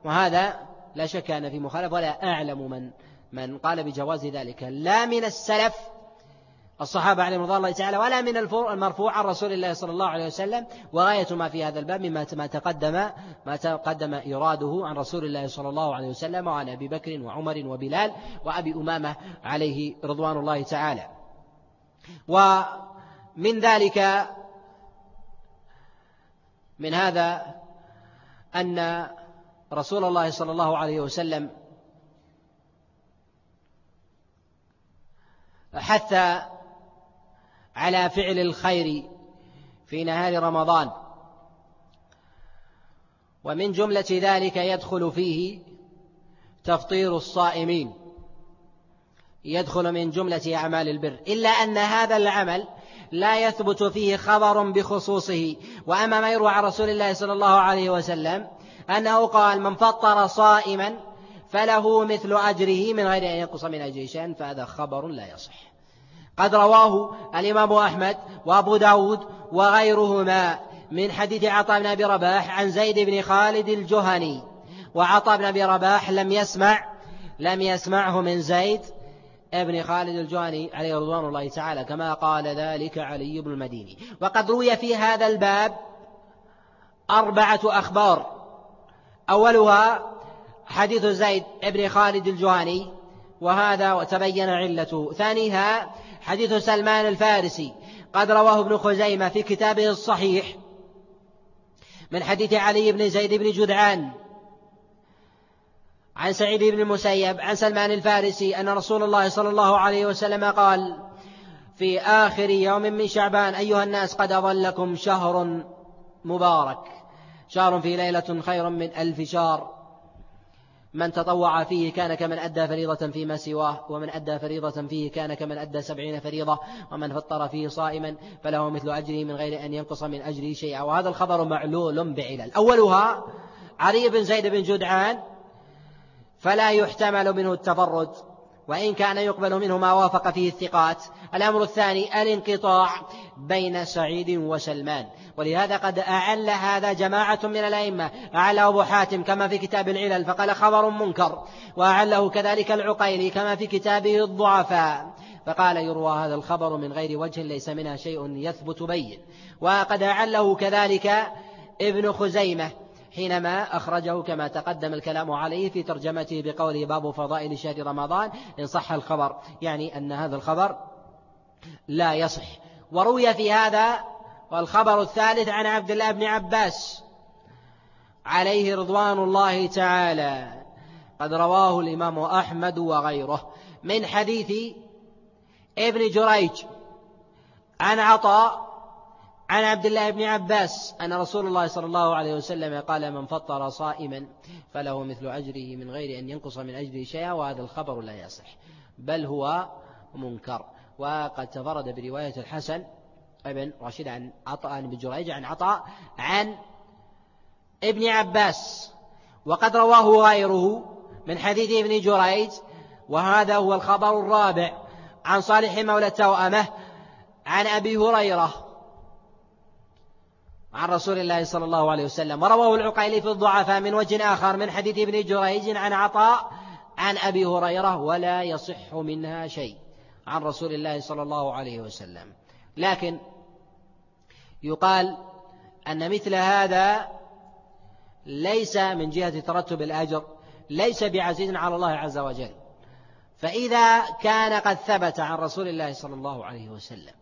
وهذا لا شك أن في مخالف ولا أعلم من من قال بجواز ذلك. لا من السلف الصحابة عليهم رضي الله تعالى ولا من المرفوع عن رسول الله صلى الله عليه وسلم وغاية ما في هذا الباب مما ما تقدم ما تقدم إراده عن رسول الله صلى الله عليه وسلم وعن أبي بكر وعمر وبلال وأبي أمامة عليه رضوان الله تعالى. ومن ذلك من هذا أن رسول الله صلى الله عليه وسلم حث على فعل الخير في نهار رمضان. ومن جملة ذلك يدخل فيه تفطير الصائمين. يدخل من جملة أعمال البر. إلا أن هذا العمل لا يثبت فيه خبر بخصوصه. وأما ما يروى عن رسول الله صلى الله عليه وسلم أنه قال من فطر صائما فله مثل أجره من غير أن ينقص من أجره شيئا فهذا خبر لا يصح. قد رواه الإمام أحمد وأبو داود وغيرهما من حديث عطاء بن أبي رباح عن زيد بن خالد الجهني. وعطاء بن أبي رباح لم يسمع لم يسمعه من زيد ابن خالد الجهني عليه رضوان الله تعالى كما قال ذلك علي بن المديني. وقد روي في هذا الباب أربعة أخبار. أولها حديث زيد بن خالد الجهني وهذا وتبين علته. ثانيها حديث سلمان الفارسي قد رواه ابن خزيمة في كتابه الصحيح من حديث علي بن زيد بن جدعان عن سعيد بن المسيب عن سلمان الفارسي أن رسول الله صلى الله عليه وسلم قال في آخر يوم من شعبان أيها الناس قد أظلكم شهر مبارك شهر في ليلة خير من ألف شهر من تطوع فيه كان كمن أدى فريضة فيما سواه ومن أدى فريضة فيه كان كمن أدى سبعين فريضة ومن فطر فيه صائما فله مثل أجره من غير أن ينقص من أجره شيئا. وهذا الخبر معلول بعلل. أولها علي بن زيد بن جدعان فلا يحتمل منه التفرد. وإن كان يقبل منه ما وافق فيه الثقات. الأمر الثاني الانقطاع بين سعيد وسلمان. ولهذا قد أعل هذا جماعة من الأئمة. أعله أبو حاتم كما في كتاب العلل فقال خبر منكر. وأعله كذلك العقيلي كما في كتابه الضعفاء. فقال يروى هذا الخبر من غير وجه ليس منها شيء يثبت بين. وقد أعله كذلك ابن خزيمة حينما أخرجه كما تقدم الكلام عليه في ترجمته بقوله باب فضائل شهر رمضان إن صح الخبر يعني أن هذا الخبر لا يصح. وروي في هذا والخبر الثالث عن عبد الله بن عباس عليه رضوان الله تعالى قد رواه الإمام أحمد وغيره من حديث ابن جريج عن عطاء عن عبد الله بن عباس أن رسول الله صلى الله عليه وسلم قال من فطر صائما فله مثل أجره من غير أن ينقص من أجره شيئا وهذا الخبر لا يصح. بل هو منكر. وقد تفرد برواية الحسن ابن رشيد عن عطاء بن جريج عن عطاء عن ابن عباس. وقد رواه غيره من حديث ابن جريج. وهذا هو الخبر الرابع عن صالح مولى التوأمة عن أبي هريرة عن رسول الله صلى الله عليه وسلم. ورواه العقيلي في الضعفاء من وجه آخر من حديث ابن جريج عن عطاء عن أبي هريرة ولا يصح منها شيء عن رسول الله صلى الله عليه وسلم. لكن يقال أن مثل هذا ليس من جهة ترتب الأجر ليس بعزيز على الله عز وجل. فإذا كان قد ثبت عن رسول الله صلى الله عليه وسلم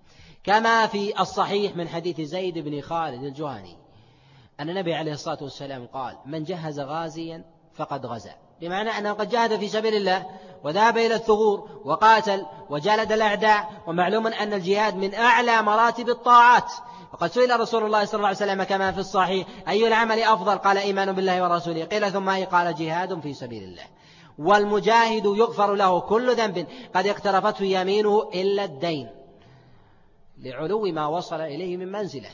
كما في الصحيح من حديث زيد بن خالد الجهني. أن النبي عليه الصلاة والسلام قال من جهز غازيا فقد غزا. بمعنى أنه قد جاهد في سبيل الله وذهب إلى الثغور وقاتل وجالد الأعداء. ومعلوم أن الجهاد من أعلى مراتب الطاعات. وقد سئل رسول الله صلى الله عليه وسلم كما في الصحيح أي العمل أفضل؟ قال إيمان بالله ورسوله. قيل ثم أي قال جهاد في سبيل الله. والمجاهد يغفر له كل ذنب. قد اقترفته يمينه إلا الدين. لعلو ما وصل إليه من منزلة.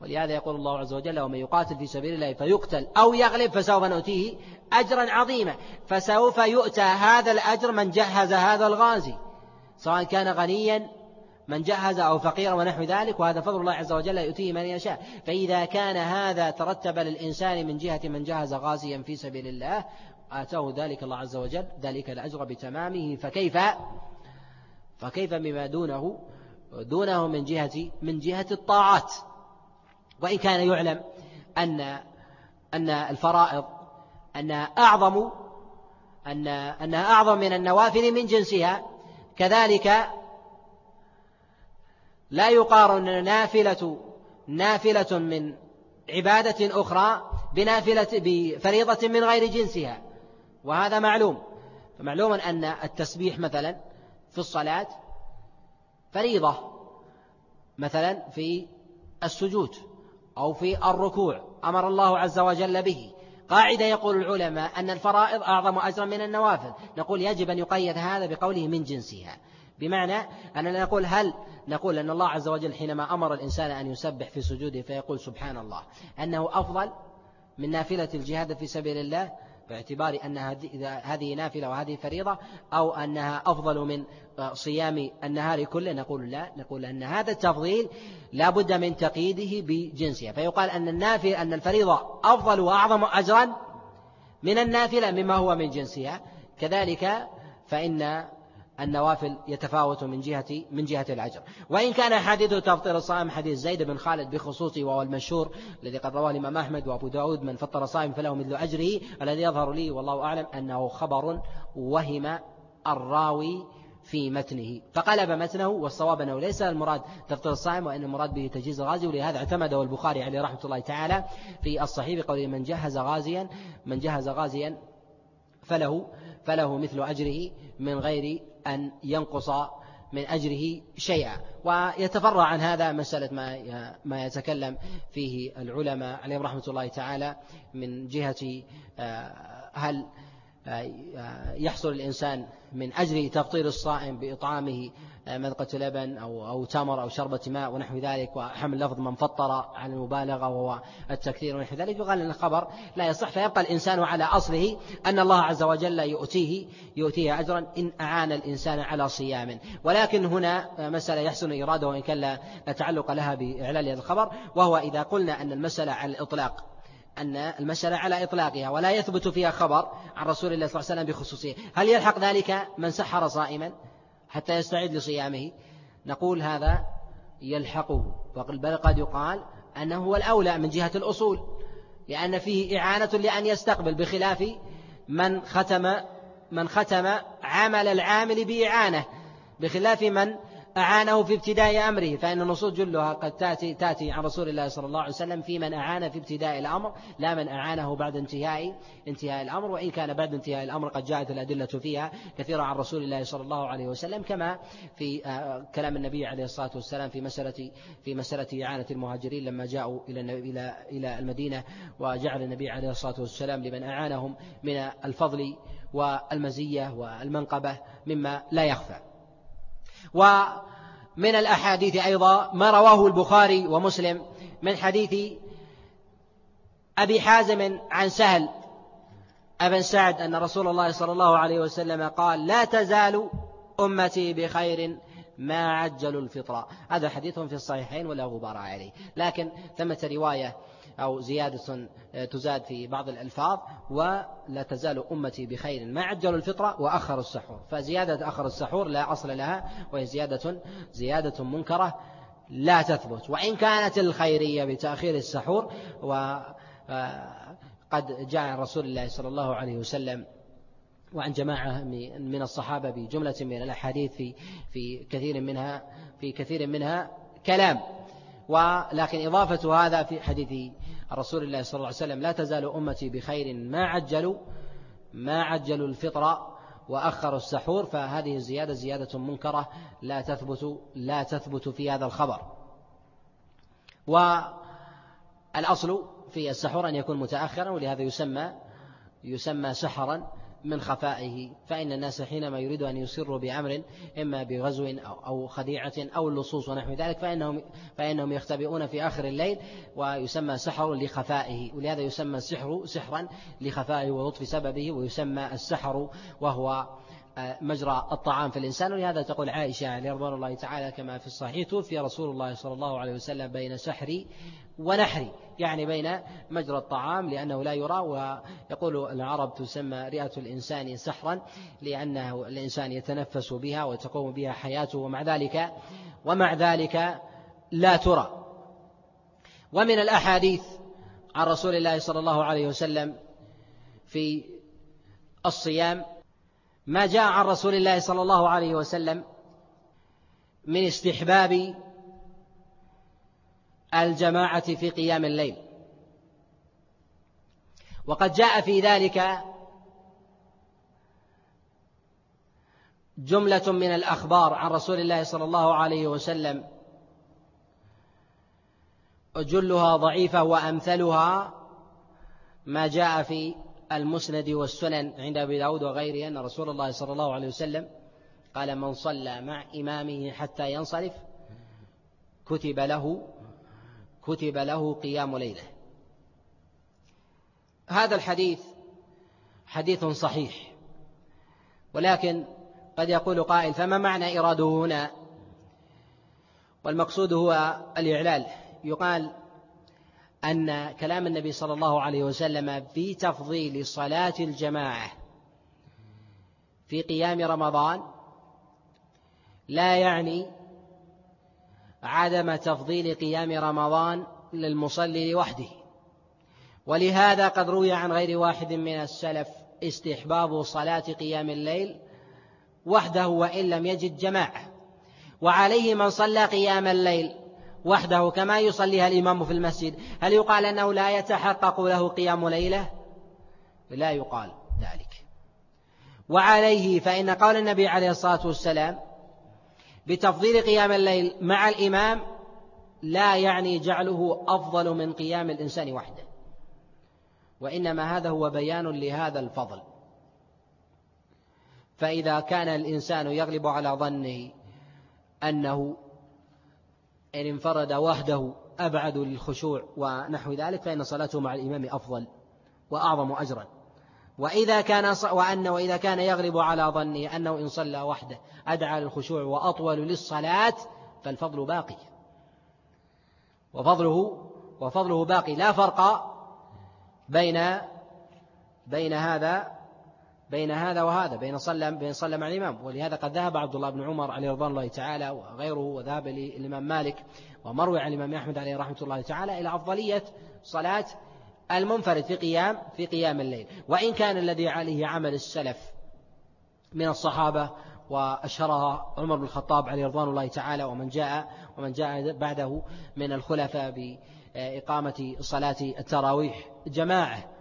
ولهذا يقول الله عز وجل ومن يقاتل في سبيل الله فيقتل أو يغلب فسوف نؤتيه أجرا عظيما. فسوف يؤتى هذا الأجر من جهز هذا الغازي سواء كان غنيا من جهز أو فقيرا ونحو ذلك وهذا فضل الله عز وجل يؤتيه من يشاء. فإذا كان هذا ترتب للإنسان من جهة من جهز غازيا في سبيل الله آتاه ذلك الله عز وجل ذلك الأجر بتمامه فكيف؟ فكيف بما دونه؟ دونه من جهة من جهة الطاعات. وإن كان يعلم أن أن الفرائض أنها أعظم أن أنها أعظم من النوافل من جنسها كذلك لا يقارن نافلة نافلة من عبادة أخرى بنافلة بفريضة من غير جنسها. وهذا معلوم. فمعلوم أن التسبيح مثلا في الصلاة فريضة مثلا في السجود أو في الركوع أمر الله عز وجل به. قاعدة يقول العلماء أن الفرائض أعظم أجرا من النوافل. نقول يجب أن يقيد هذا بقوله من جنسها. بمعنى أننا نقول هل نقول أن الله عز وجل حينما أمر الإنسان أن يسبح في سجوده فيقول سبحان الله أنه أفضل من نافلة الجهاد في سبيل الله باعتبار أن هذه نافلة وهذه فريضة أو أنها أفضل من صيام النهار كله نقول لا نقول أن هذا التفضيل لا بد من تقييده بجنسها. فيقال أن النافل أن الفريضة أفضل وأعظم أجرا من النافلة مما هو من جنسها. كذلك فإن النوافل يتفاوت من جهة من جهة الأجر. وإن كان حديث تفطير الصائم حديث زيد بن خالد بخصوصه وهو المشهور الذي قد رواه الإمام أحمد وأبو داود من فطر صائم فله مثل أجره الذي يظهر لي والله أعلم أنه خبر وهم الراوي في متنه. فقلب متنه والصواب أنه ليس المراد تفطير الصائم وإن المراد به تجهيز الغازي ولهذا اعتمده البخاري عليه رحمة الله تعالى في الصحيح بقوله من جهز غازيا من جهز غازيا فله فله مثل أجره من غير أن ينقص من أجره شيئا. ويتفرع عن هذا مسألة ما ما يتكلم فيه العلماء عليهم رحمة الله تعالى من جهة آه، هل يحصل الإنسان من أجل تفطير الصائم بإطعامه مذقة لبن أو أو تمر أو شربة ماء ونحو ذلك وحمل لفظ من فطر على المبالغة وهو التكثير ونحو ذلك. يقال أن الخبر لا يصح فيبقى الإنسان على أصله أن الله عز وجل يؤتيه يؤتيه أجرا إن أعان الإنسان على صيام. ولكن هنا مسألة يحسن إرادة وإن كان لا تعلق لها بإعلال هذا الخبر وهو إذا قلنا أن المسألة على الإطلاق. أن المسألة على إطلاقها ولا يثبت فيها خبر عن رسول الله صلى الله عليه وسلم بخصوصه. هل يلحق ذلك من سحر صائما حتى يستعد لصيامه؟ نقول هذا يلحقه بل قد يقال أنه هو الأولى من جهة الأصول لأن فيه إعانة لأن يستقبل بخلاف من ختم من ختم عمل العامل بإعانة بخلاف من أعانه في ابتداء أمره فإن النصوص جلها قد تأتي, تأتي عن رسول الله صلى الله عليه وسلم في من أعان في ابتداء الأمر لا من أعانه بعد انتهاء انتهاء الأمر وإن كان بعد انتهاء الأمر قد جاءت الأدلة فيها كثيرة عن رسول الله صلى الله عليه وسلم كما في آه، كلام النبي عليه الصلاة والسلام في مسألة في مسألة إعانة المهاجرين لما جاءوا إلى إلى إلى المدينة وجعل النبي عليه الصلاة والسلام لمن أعانهم من الفضل والمزية والمنقبة مما لا يخفى. ومن الأحاديث أيضا ما رواه البخاري ومسلم من حديث أبي حازم عن سهل أبن سعد أن رسول الله صلى الله عليه وسلم قال لا تزال أمتي بخير ما عجلوا الفطرة. هذا حديث في الصحيحين ولا غبار عليه. لكن ثمة رواية أو زيادة آه، تزاد في بعض الألفاظ ولا تزال أمتي بخير. ما عجلوا الفطرة وأخروا السحور. فزيادة أخر السحور لا أصل لها وهي زيادة زيادة منكرة لا تثبت. وإن كانت الخيرية بتأخير السحور وقد آه، جاء عن رسول الله صلى الله عليه وسلم وعن جماعة من الصحابة بجملة من الأحاديث في في كثير منها في كثير منها كلام. ولكن إضافة هذا في حديث رسول الله صلى الله عليه وسلم لا تزال أمتي بخير ما عجلوا ما عجلوا الفطر وأخروا السحور فهذه الزيادة زيادة منكرة لا تثبت لا تثبت في هذا الخبر. والأصل في السحور أن يكون متأخرا ولهذا يسمى يسمى سحرا. من خفائه فإن الناس حينما يريدوا أن يسروا بأمر إما بغزو أو خديعة أو اللصوص ونحو ذلك فإنهم فإنهم يختبئون في آخر الليل ويسمى سحر لخفائه ولهذا يسمى السحر سحرا لخفائه ولطف سببه ويسمى السحر وهو مجرى الطعام في الإنسان ولهذا تقول عائشة عليه رضوان الله تعالى كما في الصحيح توفي رسول الله صلى الله عليه وسلم بين سحري ونحري يعني بين مجرى الطعام لأنه لا يرى ويقول العرب تسمى رئة الإنسان سحرا لأنه الإنسان يتنفس بها وتقوم بها حياته ومع ذلك ومع ذلك لا ترى. ومن الأحاديث عن رسول الله صلى الله عليه وسلم في الصيام ما جاء عن رسول الله صلى الله عليه وسلم من استحباب الجماعة في قيام الليل. وقد جاء في ذلك جملة من الأخبار عن رسول الله صلى الله عليه وسلم جلها ضعيفة وأمثلها ما جاء في المسند والسنن عند أبي داود وغيره أن رسول الله صلى الله عليه وسلم قال من صلى مع إمامه حتى ينصرف كتب له كتب له قيام ليلة. هذا الحديث حديث صحيح ولكن قد يقول قائل فما معنى إراده هنا؟ والمقصود هو الإعلال. يقال أن كلام النبي صلى الله عليه وسلم في تفضيل صلاة الجماعة في قيام رمضان لا يعني عدم تفضيل قيام رمضان للمصلي لوحده. ولهذا قد روي عن غير واحد من السلف استحباب صلاة قيام الليل وحده وإن لم يجد جماعة. وعليه من صلى قيام الليل وحده كما يصليها الإمام في المسجد. هل يقال أنه لا يتحقق له قيام ليلة؟ لا يقال ذلك. وعليه فإن قول النبي عليه الصلاة والسلام بتفضيل قيام الليل مع الإمام لا يعني جعله أفضل من قيام الإنسان وحده. وإنما هذا هو بيان لهذا الفضل. فإذا كان الإنسان يغلب على ظنه أنه إن انفرد وحده أبعد للخشوع ونحو ذلك فإن صلاته مع الإمام أفضل وأعظم أجرا. وإذا كان وأن وإذا كان يغلب على ظنه أنه إن صلى وحده أدعى للخشوع وأطول للصلاة فالفضل باقي. وفضله وفضله باقي. لا فرق بين بين هذا بين هذا وهذا بين صلى بين صلى مع الإمام. ولهذا قد ذهب عبد الله بن عمر عليه رضوان الله تعالى وغيره وذهب للإمام مالك ومروي عن الإمام أحمد عليه رحمة الله تعالى إلى أفضلية صلاة المنفرد في قيام في قيام الليل. وإن كان الذي عليه عمل السلف من الصحابة وأشهرها عمر بن الخطاب عليه رضوان الله تعالى ومن جاء ومن جاء بعده من الخلفاء بإقامة صلاة التراويح جماعة.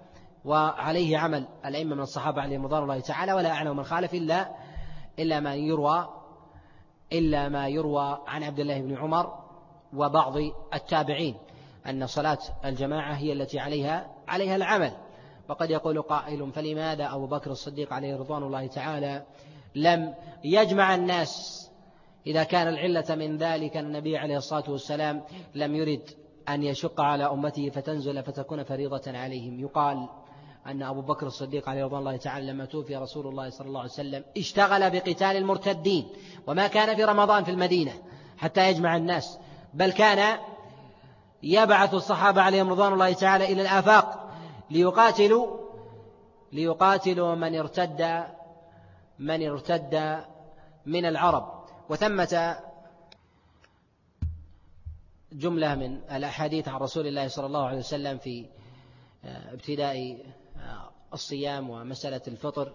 وعليه عمل الأئمة من الصحابة عليهم رضوان الله تعالى ولا أعلم من خالف إلا إلا ما يروى إلا ما يروى عن عبد الله بن عمر وبعض التابعين أن صلاة الجماعة هي التي عليها عليها العمل. وقد يقول قائل فلماذا أبو بكر الصديق عليه رضوان الله تعالى لم يجمع الناس؟ إذا كان العلة من ذلك النبي عليه الصلاة والسلام لم يرد أن يشق على أمته فتنزل فتكون فريضة عليهم. يقال أن أبو بكر الصديق عليه رضوان الله تعالى لما توفي رسول الله صلى الله عليه وسلم اشتغل بقتال المرتدين وما كان في رمضان في المدينة حتى يجمع الناس بل كان يبعث الصحابة عليهم رضوان الله تعالى إلى الآفاق ليقاتلوا ليقاتلوا من ارتد من ارتد من العرب. وثمة جملة من الأحاديث عن رسول الله صلى الله عليه وسلم في ابتداء الصيام ومسألة الفطر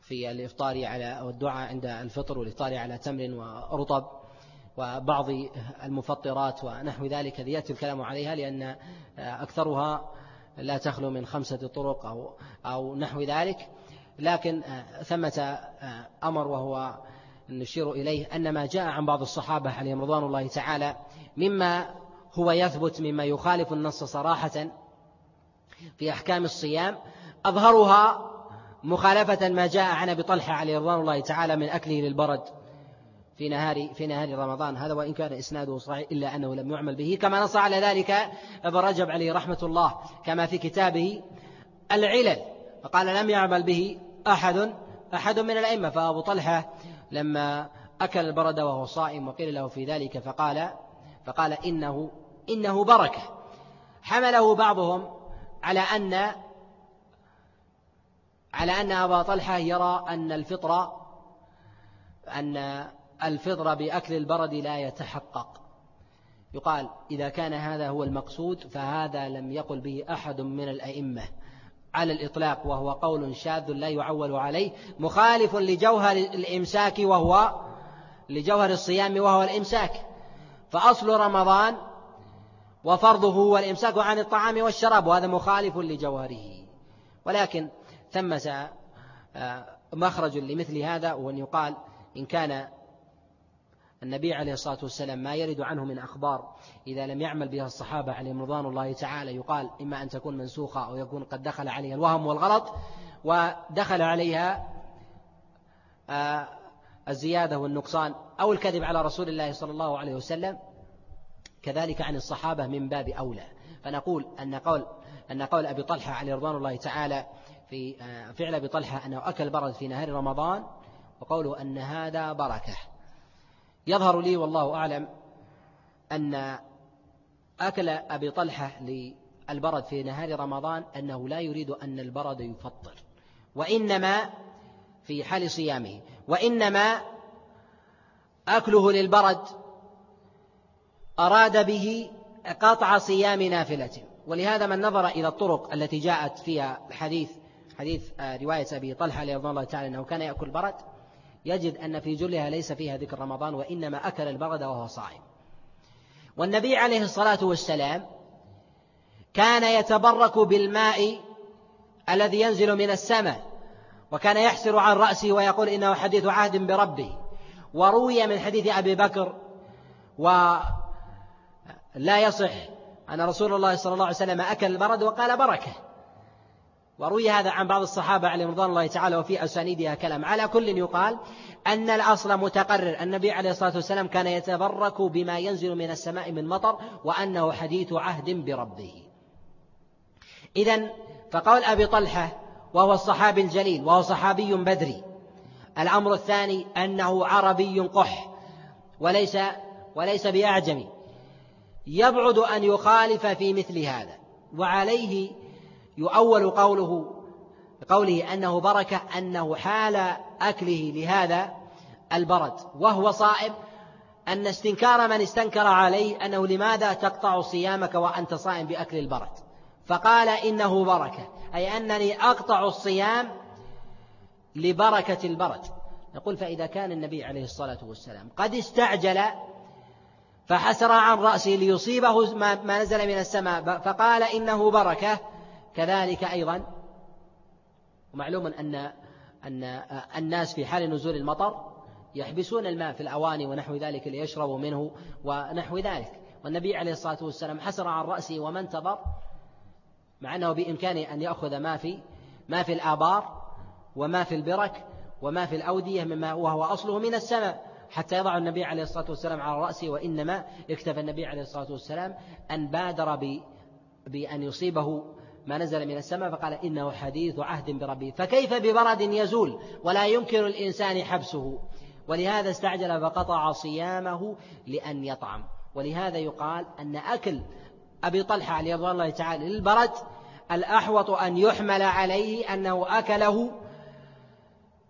في الإفطار على أو الدعاء عند الفطر والإفطار على تمر ورطب وبعض المفطرات ونحو ذلك يأتي الكلام عليها لأن أكثرها لا تخلو من خمسة طرق أو أو نحو ذلك. لكن ثمة أمر وهو نشير إليه أن ما جاء عن بعض الصحابة عليهم رضوان الله تعالى مما هو يثبت مما يخالف النص صراحة في أحكام الصيام أظهرها مخالفة ما جاء عن أبي طلحة عليه رضوان الله تعالى من أكله للبرد في نهار في نهار رمضان. هذا وإن كان إسناده صحيح إلا أنه لم يعمل به. كما نص على ذلك ابن رجب عليه رحمة الله كما في كتابه العلل. فقال لم يعمل به أحد أحد من الأئمة. فأبو طلحة لما أكل البرد وهو صائم وقيل له في ذلك فقال فقال إنه إنه بركة. حمله بعضهم على أن على أن أبا طلحة يرى أن الفطر أن الفطر بأكل البرد لا يتحقق. يقال إذا كان هذا هو المقصود فهذا لم يقل به أحد من الأئمة. على الإطلاق وهو قول شاذ لا يعول عليه مخالف لجوهر الإمساك وهو لجوهر الصيام وهو الإمساك. فأصل رمضان وفرضه هو الإمساك عن الطعام والشراب وهذا مخالف لجوهره ولكن ثمة آه، مخرج لمثل هذا وأن يقال إن كان النبي عليه الصلاة والسلام ما يرد عنه من أخبار إذا لم يعمل بها الصحابة عليهم رضوان الله تعالى يقال إما أن تكون منسوخة أو يكون قد دخل عليها الوهم والغلط ودخل عليها آه، الزيادة والنقصان أو الكذب على رسول الله صلى الله عليه وسلم. كذلك عن الصحابة من باب أولى. فنقول أن قول أن قول أبي طلحة عليه رضوان الله تعالى في آه، فعل أبي طلحة أنه أكل برد في نهار رمضان وقوله أن هذا بركة. يظهر لي والله أعلم أن أكل أبي طلحة للبرد في نهار رمضان أنه لا يريد أن البرد يفطر وإنما في حال صيامه وإنما أكله للبرد أراد به قطع صيام نافلة. ولهذا من نظر إلى الطرق التي جاءت فيها الحديث حديث آه، رواية أبي طلحة رضي الله تعالى أنه كان يأكل برد. يجد أن في جلها ليس فيها ذكر رمضان وإنما أكل البرد وهو صائم. والنبي عليه الصلاة والسلام كان يتبرك بالماء الذي ينزل من السماء وكان يحسر عن رأسه ويقول إنه حديث عهد بربه. وروي من حديث أبي بكر ولا يصح أن رسول الله صلى الله عليه وسلم أكل البرد وقال بركة. وروي هذا عن بعض الصحابة عليهم رضوان الله تعالى وفي أسانيدها كلام. على كل يقال أن الأصل متقرر. النبي عليه الصلاة والسلام كان يتبرك بما ينزل من السماء من مطر وأنه حديث عهد بربه. إذا فقول أبي طلحة وهو الصحابي الجليل وهو صحابي بدري. الأمر الثاني أنه عربي قح وليس وليس بأعجمي. يبعد أن يخالف في مثل هذا. وعليه يؤول قوله قوله أنه بركة أنه حال أكله لهذا البرد. وهو صائم أن استنكار من استنكر عليه أنه لماذا تقطع صيامك وأنت صائم بأكل البرد؟ فقال إنه بركة أي أنني أقطع الصيام لبركة البرد. نقول فإذا كان النبي عليه الصلاة والسلام قد استعجل فحسر عن رأسه ليصيبه ما نزل من السماء. فقال إنه بركة. كذلك أيضا. ومعلوم أن أن الناس في حال نزول المطر يحبسون الماء في الأواني ونحو ذلك ليشربوا منه ونحو ذلك. والنبي عليه الصلاة والسلام حسر عن رأسه وما انتظر مع أنه بإمكانه أن يأخذ ما في ما في الآبار وما في البرك وما في الأودية مما وهو أصله من السماء. حتى يضع النبي عليه الصلاة والسلام على رأسه وإنما اكتفى النبي عليه الصلاة والسلام أن بادر بأن يصيبه ما نزل من السماء فقال إنه حديث عهد بربه فكيف ببرد يزول ولا يمكن الإنسان حبسه؟ ولهذا استعجل فقطع صيامه لأن يطعم. ولهذا يقال أن أكل أبي طلحة عليه رضوان الله تعالى للبرد الأحوط أن يحمل عليه أنه أكله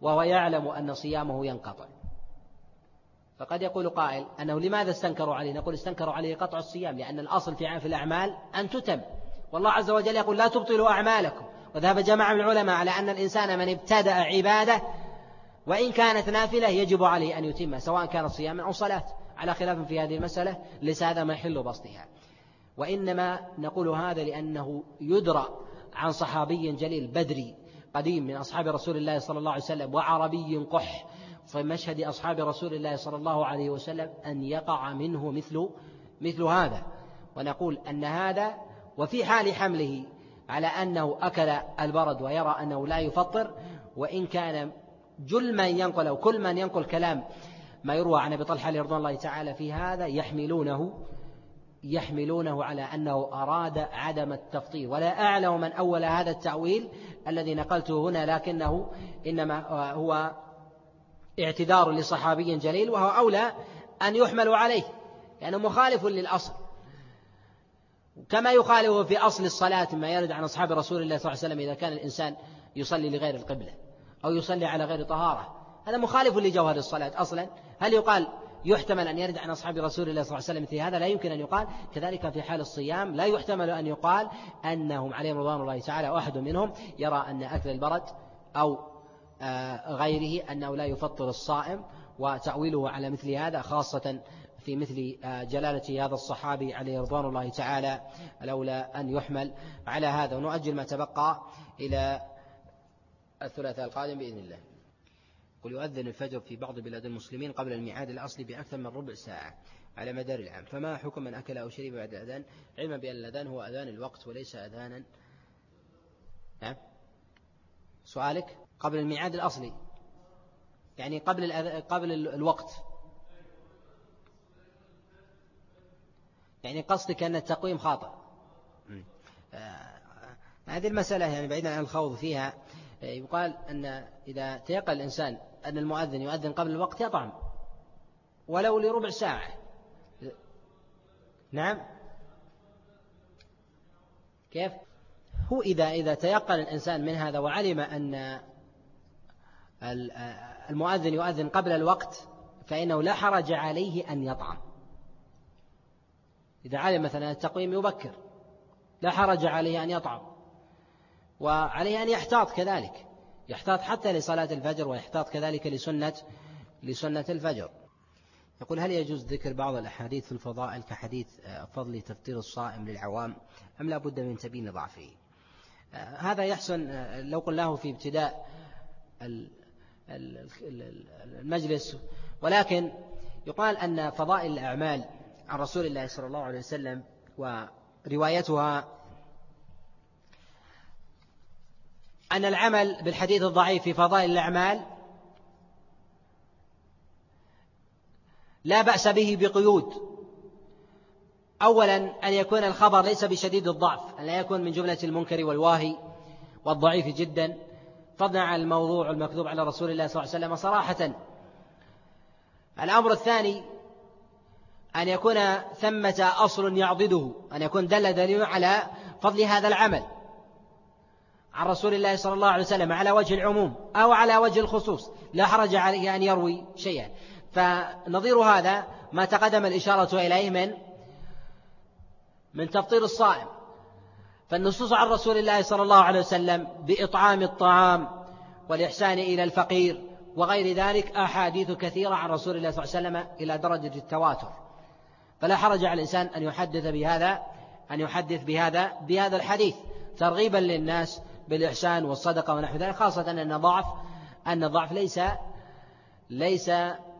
وهو يعلم أن صيامه ينقطع. فقد يقول قائل أنه لماذا استنكروا عليه؟ نقول استنكروا عليه قطع الصيام لأن الأصل في الأعمال أن تتم. والله عز وجل يقول لا تبطلوا أعمالكم. وذهب جماعة من العلماء على أن الإنسان من ابتدأ عبادة وإن كانت نافلة يجب عليه أن يتمها سواء كانت صياما أو صلاة. على خلاف في هذه المسألة ليس هذا محل بسطها وإنما نقول هذا لأنه يدرى عن صحابي جليل بدري قديم من أصحاب رسول الله صلى الله عليه وسلم وعربي قح. في مشهد أصحاب رسول الله صلى الله عليه وسلم أن يقع منه مثل مثل هذا. ونقول أن هذا وفي حال حمله على أنه أكل البرد ويرى أنه لا يفطر وإن كان جل من ينقل أو كل من ينقل كلام ما يروى عن أبي طلحة رضي الله تعالى في هذا يحملونه يحملونه على أنه أراد عدم التفطير. ولا أعلم من أول هذا التأويل الذي نقلته هنا لكنه إنما هو اعتذار لصحابي جليل وهو أولى أن يحمل عليه لأنه مخالف للأصل. كما يخالف في أصل الصلاة ما يرد عن أصحاب رسول الله صلى الله عليه وسلم إذا كان الإنسان يصلي لغير القبلة أو يصلي على غير طهارة. هذا مخالف لجوهر الصلاة أصلا. هل يقال يحتمل أن يرد عن أصحاب رسول الله صلى الله عليه وسلم مثل هذا؟ لا يمكن أن يقال. كذلك في حال الصيام لا يحتمل أن يقال أنهم عليهم رضوان الله تعالى وأحد منهم يرى أن أكل البرد أو غيره أنه لا يفطر الصائم وتأويله على مثل هذا خاصة في مثل آه، جلالة هذا الصحابي عليه رضوان الله تعالى لولا أن يحمل. على هذا ونؤجل ما تبقى إلى الثلاثاء القادم بإذن الله. قل يؤذن الفجر في بعض بلاد المسلمين قبل الميعاد الأصلي بأكثر من ربع ساعة على مدار العام. فما حكم من أكل أو شرب بعد الأذان؟ علما بأن الأذان هو أذان الوقت وليس أذانا. نعم سؤالك؟ قبل الميعاد الأصلي. يعني قبل قبل الوقت. يعني قصدك أن التقويم خاطئ. آه، هذه المسألة يعني بعيدا عن الخوض فيها آه، يقال أن إذا تيقن الإنسان أن المؤذن يؤذن قبل الوقت يطعم ولو لربع ساعة. نعم؟ كيف؟ هو إذا إذا تيقن الإنسان من هذا وعلم أن المؤذن يؤذن قبل الوقت فإنه لا حرج عليه أن يطعم إذا علم مثلا التقويم يبكر لا حرج عليه أن يطعم وعليه أن يحتاط كذلك يحتاط حتى لصلاة الفجر ويحتاط كذلك لسنة لسنة الفجر. يقول هل يجوز ذكر بعض الأحاديث في الفضائل كحديث فضل تفطير الصائم للعوام أم لا بد من تبين ضعفه؟ هذا يحسن لو قلناه في ابتداء المجلس. ولكن يقال أن فضائل الأعمال عن رسول الله صلى الله عليه وسلم وروايتها أن العمل بالحديث الضعيف في فضائل الأعمال لا بأس به بقيود. أولا أن يكون الخبر ليس بشديد الضعف أن لا يكون من جملة المنكر والواهي والضعيف جدا. عن الموضوع المكذوب على رسول الله صلى الله عليه وسلم صراحة. الأمر الثاني أن يكون ثمة أصل يعضده أن يكون دل دليل على فضل هذا العمل عن رسول الله صلى الله عليه وسلم على وجه العموم أو على وجه الخصوص. لا حرج عليه أن يروي شيئا. فنظير هذا ما تقدم الإشارة إليه من من تفطير الصائم. فالنصوص عن رسول الله صلى الله عليه وسلم بإطعام الطعام والإحسان إلى الفقير وغير ذلك أحاديث كثيرة عن رسول الله صلى الله عليه وسلم إلى درجة التواتر. فلا حرج على الإنسان أن يحدث بهذا أن يحدث بهذا بهذا الحديث ترغيبا للناس بالإحسان والصدقة ونحو ذلك خاصة أن ضعف أن الضعف ليس ليس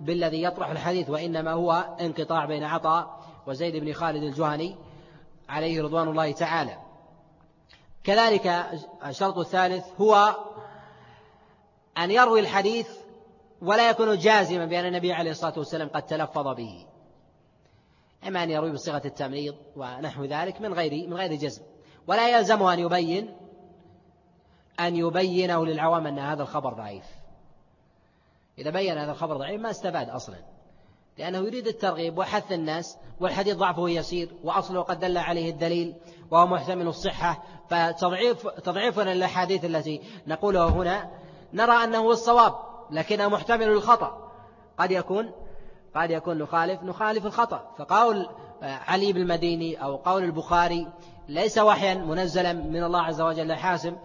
بالذي يطرح الحديث وإنما هو انقطاع بين عطاء وزيد بن خالد الجهني عليه رضوان الله تعالى. كذلك الشرط الثالث هو أن يروي الحديث ولا يكون جازما بأن النبي عليه الصلاة والسلام قد تلفظ به. إما أن يروي بصيغة التمريض ونحو ذلك من غير من غير جزم. ولا يلزمه أن يبين أن يبينه للعوام أن هذا الخبر ضعيف. إذا بين هذا الخبر ضعيف ما استفاد أصلا. لأنه يريد الترغيب وحث الناس والحديث ضعفه يسير وأصله قد دل عليه الدليل وهو محتمل الصحة فتضعيف تضعيفنا للأحاديث التي نقولها هنا نرى أنه الصواب لكنه محتمل للخطأ قد يكون قد يكون نخالف نخالف الخطأ فقول علي بن المديني أو قول البخاري ليس وحيا منزلا من الله عز وجل حاسم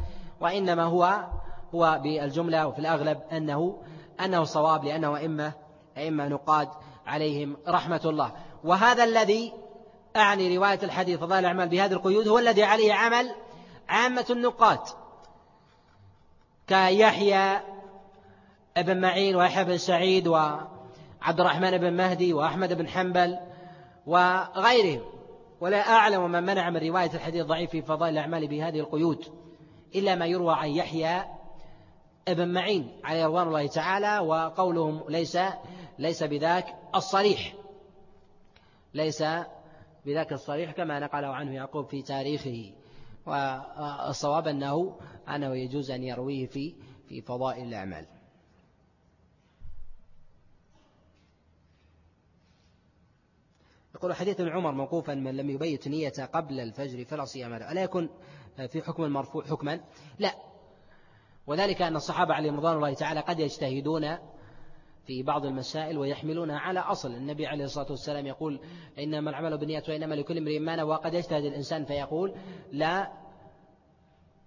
وإنما هو هو بالجملة وفي الأغلب أنه أنه صواب لأنه أئمة أئمة نقاد عليهم رحمة الله. وهذا الذي أعني رواية الحديث فضائل الأعمال بهذه القيود هو الذي عليه عمل عامة النقاد كيحيى ابن معين ويحيى بن سعيد وعبد الرحمن بن مهدي وأحمد بن حنبل وغيرهم. ولا أعلم من منع من رواية الحديث الضعيف في فضائل الأعمال بهذه القيود إلا ما يروى عن يحيى ابن معين عليه رضوان الله تعالى وقولهم ليس ليس بذاك الصريح. ليس بذاك الصريح كما نقله عنه يعقوب في تاريخه. والصواب أنه أنه يجوز أن يرويه في في فضائل الأعمال. يقول حديث عمر موقوفا من لم يبيت نية قبل الفجر فلا صيام له. ألا يكون في حكم المرفوع حكما؟ لا. وذلك أن الصحابة عليهم رضوان الله تعالى قد يجتهدون في بعض المسائل ويحملونها على أصل. النبي عليه الصلاة والسلام يقول إنما العمل بالنيات وإنما لكل امرئ ما نوى. وقد يجتهد الإنسان فيقول لا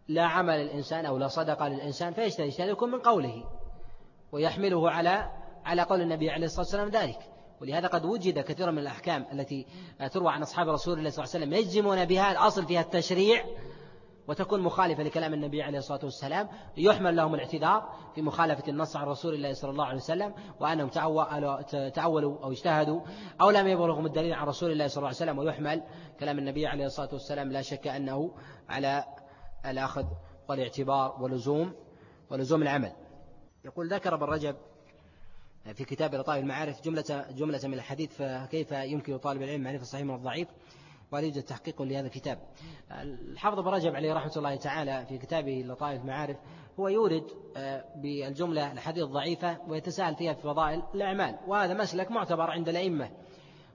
لا عمل الإنسان أو لا صدقة للإنسان فيجتهد. يجتهد يكون من قوله ويحمله على على قول النبي عليه الصلاة والسلام ذلك. ولهذا قد وجد كثير من الأحكام التي تروى عن أصحاب رسول الله صلى الله عليه وسلم يجزمون بها الأصل فيها التشريع وتكون مخالفة لكلام النبي عليه الصلاة والسلام يحمل لهم الاعتذار في مخالفة النص عن رسول الله صلى الله عليه وسلم وأنهم تعولوا أو اجتهدوا أو لم يبلغهم الدليل عن رسول الله صلى الله عليه وسلم ويحمل كلام النبي عليه الصلاة والسلام لا شك أنه على الأخذ والاعتبار ولزوم ولزوم العمل. يقول ذكر ابن رجب في كتاب لطائف المعارف جملة جملة من الحديث فكيف يمكن طالب العلم معرفة الصحيح من الضعيف؟ ولا يوجد تحقيق لهذا الكتاب. الحافظ ابن رجب عليه رحمة الله تعالى في كتابه لطائف المعارف هو يورد آه، بالجملة الحديث الضعيفة ويتساءل فيها في فضائل الأعمال وهذا مسلك معتبر عند الأئمة.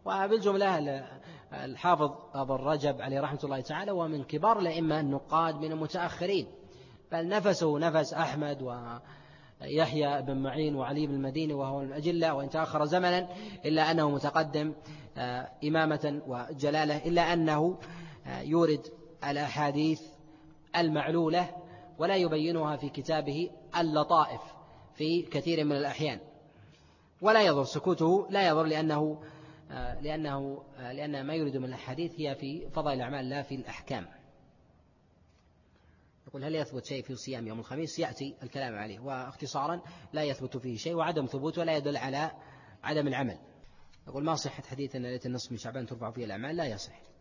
وبالجملة الحافظ أبو الرجب عليه رحمة الله تعالى ومن كبار الأئمة النقاد من المتأخرين. بل نفسه نفس أحمد و يحيى بن معين وعلي بن المديني وهو من الأجلة وإن تأخر زمنا إلا أنه متقدم آه، إمامة وجلالة إلا أنه آه، يورد الأحاديث المعلولة ولا يبينها في كتابه اللطائف في كثير من الأحيان. ولا يضر سكوته لا يضر لأنه آه، لأنه لأن ما يريد من الأحاديث هي في فضائل الأعمال لا في الأحكام. يقول هل يثبت شيء في صيام يوم الخميس؟ يأتي الكلام عليه واختصارا لا يثبت فيه شيء وعدم ثبوت ولا يدل على عدم العمل. يقول ما صحة حديث أن ليلة النصف من شعبان ترفع فيه الأعمال؟ لا يصح.